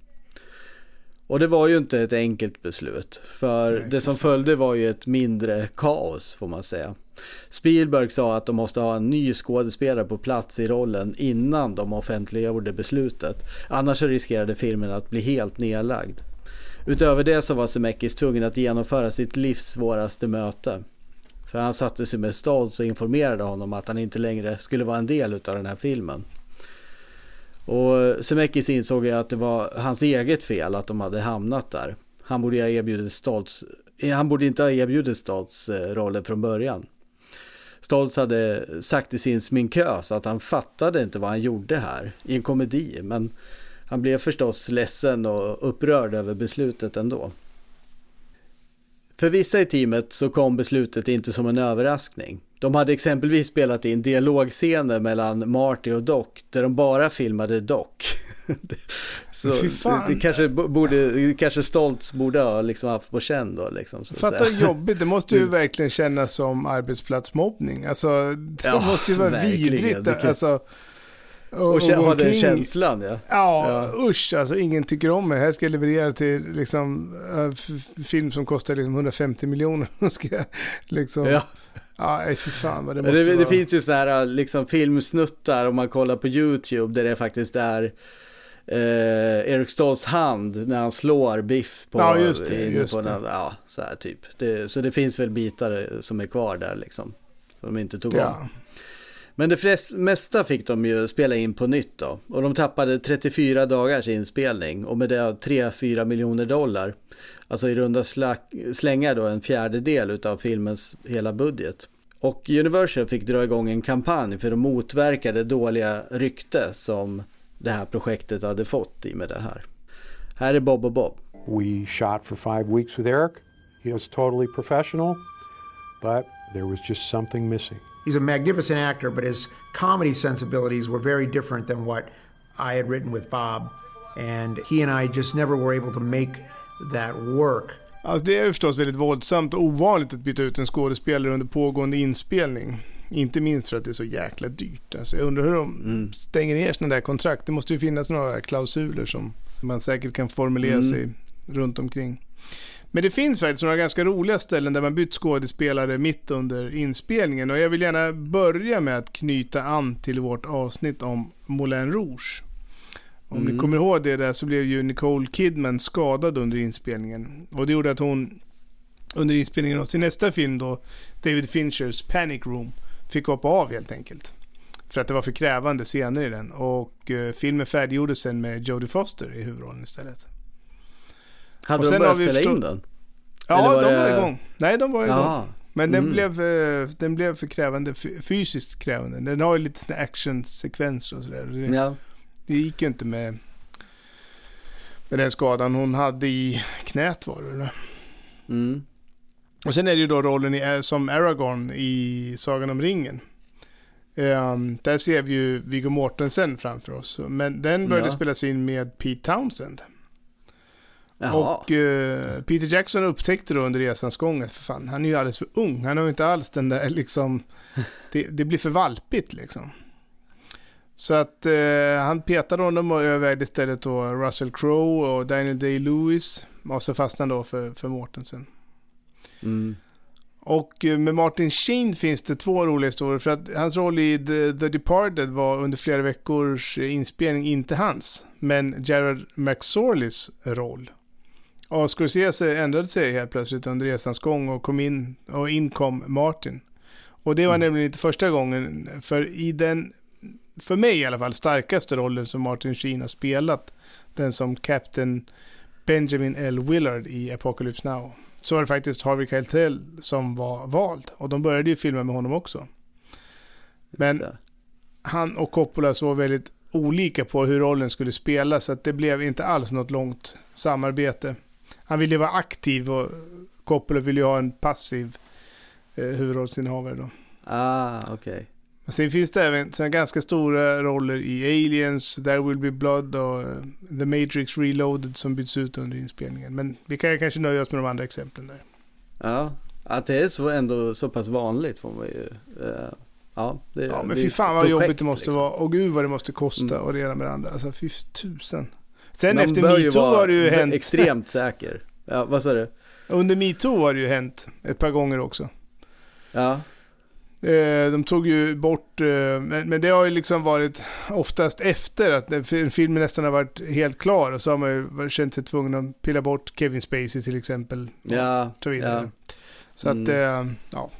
[SPEAKER 1] Och det var ju inte ett enkelt beslut. För Nej, det som följde var ju ett mindre kaos får man säga. Spielberg sa att de måste ha en ny skådespelare på plats i rollen innan de offentliggjorde beslutet. Annars riskerade filmen att bli helt nedlagd. Utöver det så var Zemeckis tvungen att genomföra sitt livs svåraste möte. För han satte sig med Stoltz och informerade honom att han inte längre skulle vara en del av den här filmen. Och Semekis insåg att det var hans eget fel att de hade hamnat där. Han borde, ha erbjudit Stoltz, eh, han borde inte ha erbjudit Stoltz eh, rollen från början. Stoltz hade sagt i sin sminkös att han fattade inte vad han gjorde här i en komedi. Men han blev förstås ledsen och upprörd över beslutet ändå. För vissa i teamet så kom beslutet inte som en överraskning. de hade exempelvis spelat in dialogscener mellan Marty och Doc där de bara filmade Doc. så. Det, kanske borde, det kanske Stoltz borde ha liksom haft på känn då liksom.
[SPEAKER 2] Fatta jobbigt, det måste ju
[SPEAKER 1] Mm.
[SPEAKER 2] verkligen kännas som arbetsplatsmobbning. Alltså, det
[SPEAKER 1] Ja,
[SPEAKER 2] måste ju vara
[SPEAKER 1] verkligen.
[SPEAKER 2] vidrigt.
[SPEAKER 1] Kan-
[SPEAKER 2] Alltså,
[SPEAKER 1] Och
[SPEAKER 2] gå
[SPEAKER 1] ha den känslan ja.
[SPEAKER 2] Ja, usch alltså ingen tycker om mig. Här ska jag leverera till liksom f- film som kostar liksom 150 miljoner. ska jag liksom...
[SPEAKER 1] Ja.
[SPEAKER 2] Ja, fy fan vad det
[SPEAKER 1] Det,
[SPEAKER 2] måste
[SPEAKER 1] det,
[SPEAKER 2] vara.
[SPEAKER 1] finns ju sådana här liksom filmsnuttar om man kollar på YouTube där det faktiskt är eh, Eric Stolls hand när han slår Biff på,
[SPEAKER 2] Ja, just det, just
[SPEAKER 1] på
[SPEAKER 2] det.
[SPEAKER 1] Den, ja, så här typ. Det, så det finns väl bitar som är kvar där liksom. Som de inte tog
[SPEAKER 2] Ja.
[SPEAKER 1] om. Men det flest, mesta fick de ju spela in på nytt då. Och de tappade 34 dagars inspelning och med det 3-4 miljoner dollar. Alltså i runda slängar då en fjärdedel utav filmens hela budget. Och Universal fick dra igång en kampanj för att motverka det dåliga rykte som det här projektet hade fått i med det här. Här är Bob och Bob.
[SPEAKER 12] We shot for five weeks with Eric. He was totally professional, but there was just something missing.
[SPEAKER 9] He's a magnificent actor, but his comedy sensibilities were very different than what I had written with Bob. And he and I just never were able to make that work.
[SPEAKER 2] Alltså, det är ju förstås väldigt våldsamt och ovanligt att byta ut en skådespelare under pågående inspelning. Inte minst för att det är så jäkla dyrt. Alltså, jag undrar hur de
[SPEAKER 1] Mm.
[SPEAKER 2] stänger ner sådana där kontrakt. Det måste ju finnas några klausuler som man säkert kan formulera
[SPEAKER 1] Mm.
[SPEAKER 2] sig runt omkring. Men det finns faktiskt några ganska roliga ställen där man bytt skådespelare mitt under inspelningen. Och jag vill gärna börja med att knyta an till vårt avsnitt om Moulin Rouge. Om
[SPEAKER 1] Mm.
[SPEAKER 2] ni kommer ihåg det där så blev ju Nicole Kidman skadad under inspelningen. Och det gjorde att hon under inspelningen av sin nästa film då, David Finchers Panic Room, fick hoppa av helt enkelt. För att det var för krävande scener i den. Och eh, filmen färdiggjordes sen med Jodie Foster i huvudrollen istället.
[SPEAKER 1] Hade
[SPEAKER 2] Och
[SPEAKER 1] de börjat spela
[SPEAKER 2] förstå-
[SPEAKER 1] in den?
[SPEAKER 2] Ja,
[SPEAKER 1] Eller var
[SPEAKER 2] de
[SPEAKER 1] det-
[SPEAKER 2] igång. Nej, de var igång.
[SPEAKER 1] Jaha.
[SPEAKER 2] Men den,
[SPEAKER 1] Mm.
[SPEAKER 2] blev, eh, den blev för krävande, fysiskt krävande. Den har ju lite såna actionsekvenser och sådär. Det,
[SPEAKER 1] Ja.
[SPEAKER 2] det gick ju inte med, med den skadan hon hade i knät var det eller?
[SPEAKER 1] Mm.
[SPEAKER 2] Och sen är det ju då rollen i, som Aragorn i Sagan om ringen. Ehm, där ser vi ju Viggo Mortensen framför oss. Men den började
[SPEAKER 1] Ja.
[SPEAKER 2] spelas in med Pete Townsend.
[SPEAKER 1] Jaha.
[SPEAKER 2] Och eh, Peter Jackson upptäckte då under resans gång att för fan, han är ju alldeles för ung. Han har ju inte alls den där liksom, det, det blir för valpigt liksom. Så att eh, han petade honom och övervägde istället då Russell Crowe och Daniel Day-Lewis. Och så fastnade han då för, för Mortensen.
[SPEAKER 1] Mm.
[SPEAKER 2] Och eh, med Martin Sheen finns det två roliga historier. För att hans roll i The, The Departed var under flera veckors inspelning inte hans. Men Jared McSorleys roll. Och Scorsese ändrade sig helt plötsligt under resans gång och kom in och inkom Martin. Och det var nämligen inte första gången. För i den, för mig i alla fall, starkaste rollen som Martin Sheen har spelat. Den som Captain Benjamin L. Willard i Apocalypse Now. Så var det faktiskt Harvey Keitel som var vald. Och de började ju filma med honom också. Men han och Coppola såg väldigt olika på hur rollen skulle spelas. Så att det blev inte alls något långt samarbete. Han ville vara aktiv och Coppola ville ju ha en passiv eh, huvudrollsinnehavare då.
[SPEAKER 1] Ah, okej.
[SPEAKER 2] Men Sen finns det även såna ganska stora roller i Aliens, There Will Be Blood och eh, The Matrix Reloaded som byts ut under inspelningen. Men vi kan kanske nöja oss med de andra exemplen där.
[SPEAKER 1] Ja, att det är så ändå så pass vanligt får man ju. eh, ja, det,
[SPEAKER 2] Ja, men fy fan vad
[SPEAKER 1] projekt,
[SPEAKER 2] jobbigt det måste
[SPEAKER 1] liksom.
[SPEAKER 2] vara. Och gud vad det måste kosta
[SPEAKER 1] Mm.
[SPEAKER 2] och det ena med det andra. Alltså fy tusen. Sen
[SPEAKER 1] Man
[SPEAKER 2] efter metoo har det ju hänt.
[SPEAKER 1] Extremt säker. Ja, vad sa du?
[SPEAKER 2] Under metoo har det ju hänt ett par gånger också.
[SPEAKER 1] Ja,
[SPEAKER 2] Eh, De tog ju bort, eh, men det har ju liksom varit oftast efter att filmen nästan har varit helt klar och så har man ju känt sig tvungen att pilla bort Kevin Spacey till exempel.
[SPEAKER 1] ja,
[SPEAKER 2] Så vidare.
[SPEAKER 1] ja.
[SPEAKER 2] Så att,
[SPEAKER 1] Mm.
[SPEAKER 2] eh, ja.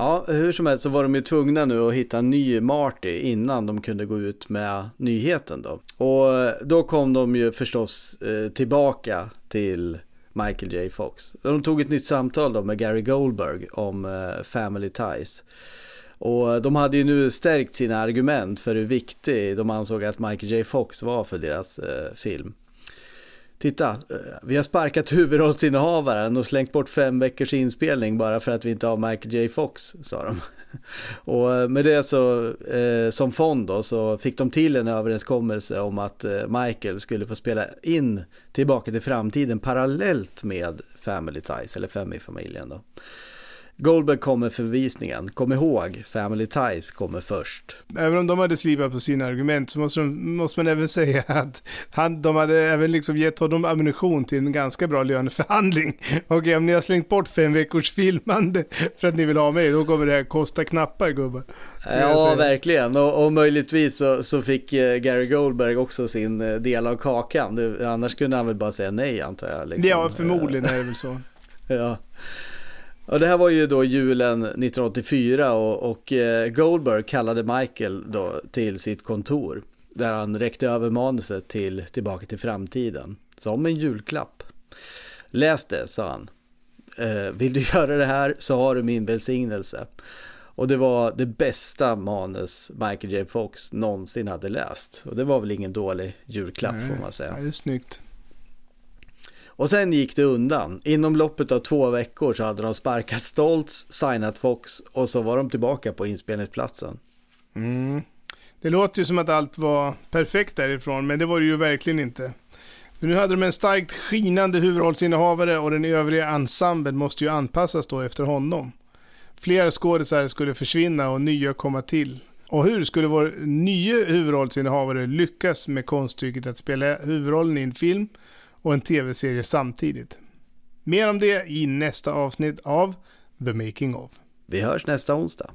[SPEAKER 1] Ja, hur som helst så var de ju tvungna nu att hitta en ny Marty innan de kunde gå ut med nyheten då. Och eh, då kom de ju förstås eh, tillbaka till Michael J. Fox. De tog ett nytt samtal då med Gary Goldberg om eh, Family Ties. Och eh, de hade ju nu stärkt sina argument för hur viktig de ansåg att Michael J. Fox var för deras eh, film. Titta, eh, vi har sparkat huvudrollsinnehavaren och slängt bort fem veckors inspelning bara för att vi inte har Michael J Fox, sa de. Och eh, med det så, eh, som fond då, så fick de till en överenskommelse om att Michael skulle få spela in Tillbaka till framtiden parallellt med Family Ties, eller Femi-familjen. då. Goldberg kommer för visningen. Kom ihåg, Family Ties kommer först.
[SPEAKER 2] Även om de hade slipat på sina argument så måste, de, måste man även säga att han, de hade även liksom gett honom ammunition till en ganska bra löneförhandling. Okej, om ni har slängt bort fem veckors filmande för att ni vill ha mig, då kommer det här kosta knappar gubbar.
[SPEAKER 1] Ja, verkligen. Och, och möjligtvis så, så, fick eh, Gary Goldberg också sin eh, del av kakan. Annars kunde han väl bara säga nej, antar jag. Liksom.
[SPEAKER 2] Ja, förmodligen är det väl så.
[SPEAKER 1] ja. Och det här var ju då julen 1984 och, och eh, Goldberg kallade Michael då till sitt kontor. Där han räckte över manuset till Tillbaka till framtiden. Som en julklapp. Läs det, sa han. Eh, vill du göra det här så har du min välsignelse. Och det var det bästa manus Michael J. Fox någonsin hade läst. Och det var väl ingen dålig julklapp Nej, får man säga.
[SPEAKER 2] det är snyggt.
[SPEAKER 1] Och sen gick det undan. Inom loppet av två veckor så hade de sparkat Stoltz, signat Fox och så var de tillbaka på inspelningsplatsen.
[SPEAKER 2] Mm. Det låter ju som att allt var perfekt därifrån, men det var det ju verkligen inte. För nu hade de en starkt skinande huvudrollsinnehavare och den övriga ensemblen måste ju anpassas då efter honom. Flera skådisar skulle försvinna och nya komma till. Och hur skulle vår nya huvudrollsinnehavare lyckas med konststycket att spela huvudrollen i en film och en tv-serie samtidigt. Mer om det i nästa avsnitt av The Making of.
[SPEAKER 1] Vi hörs nästa onsdag.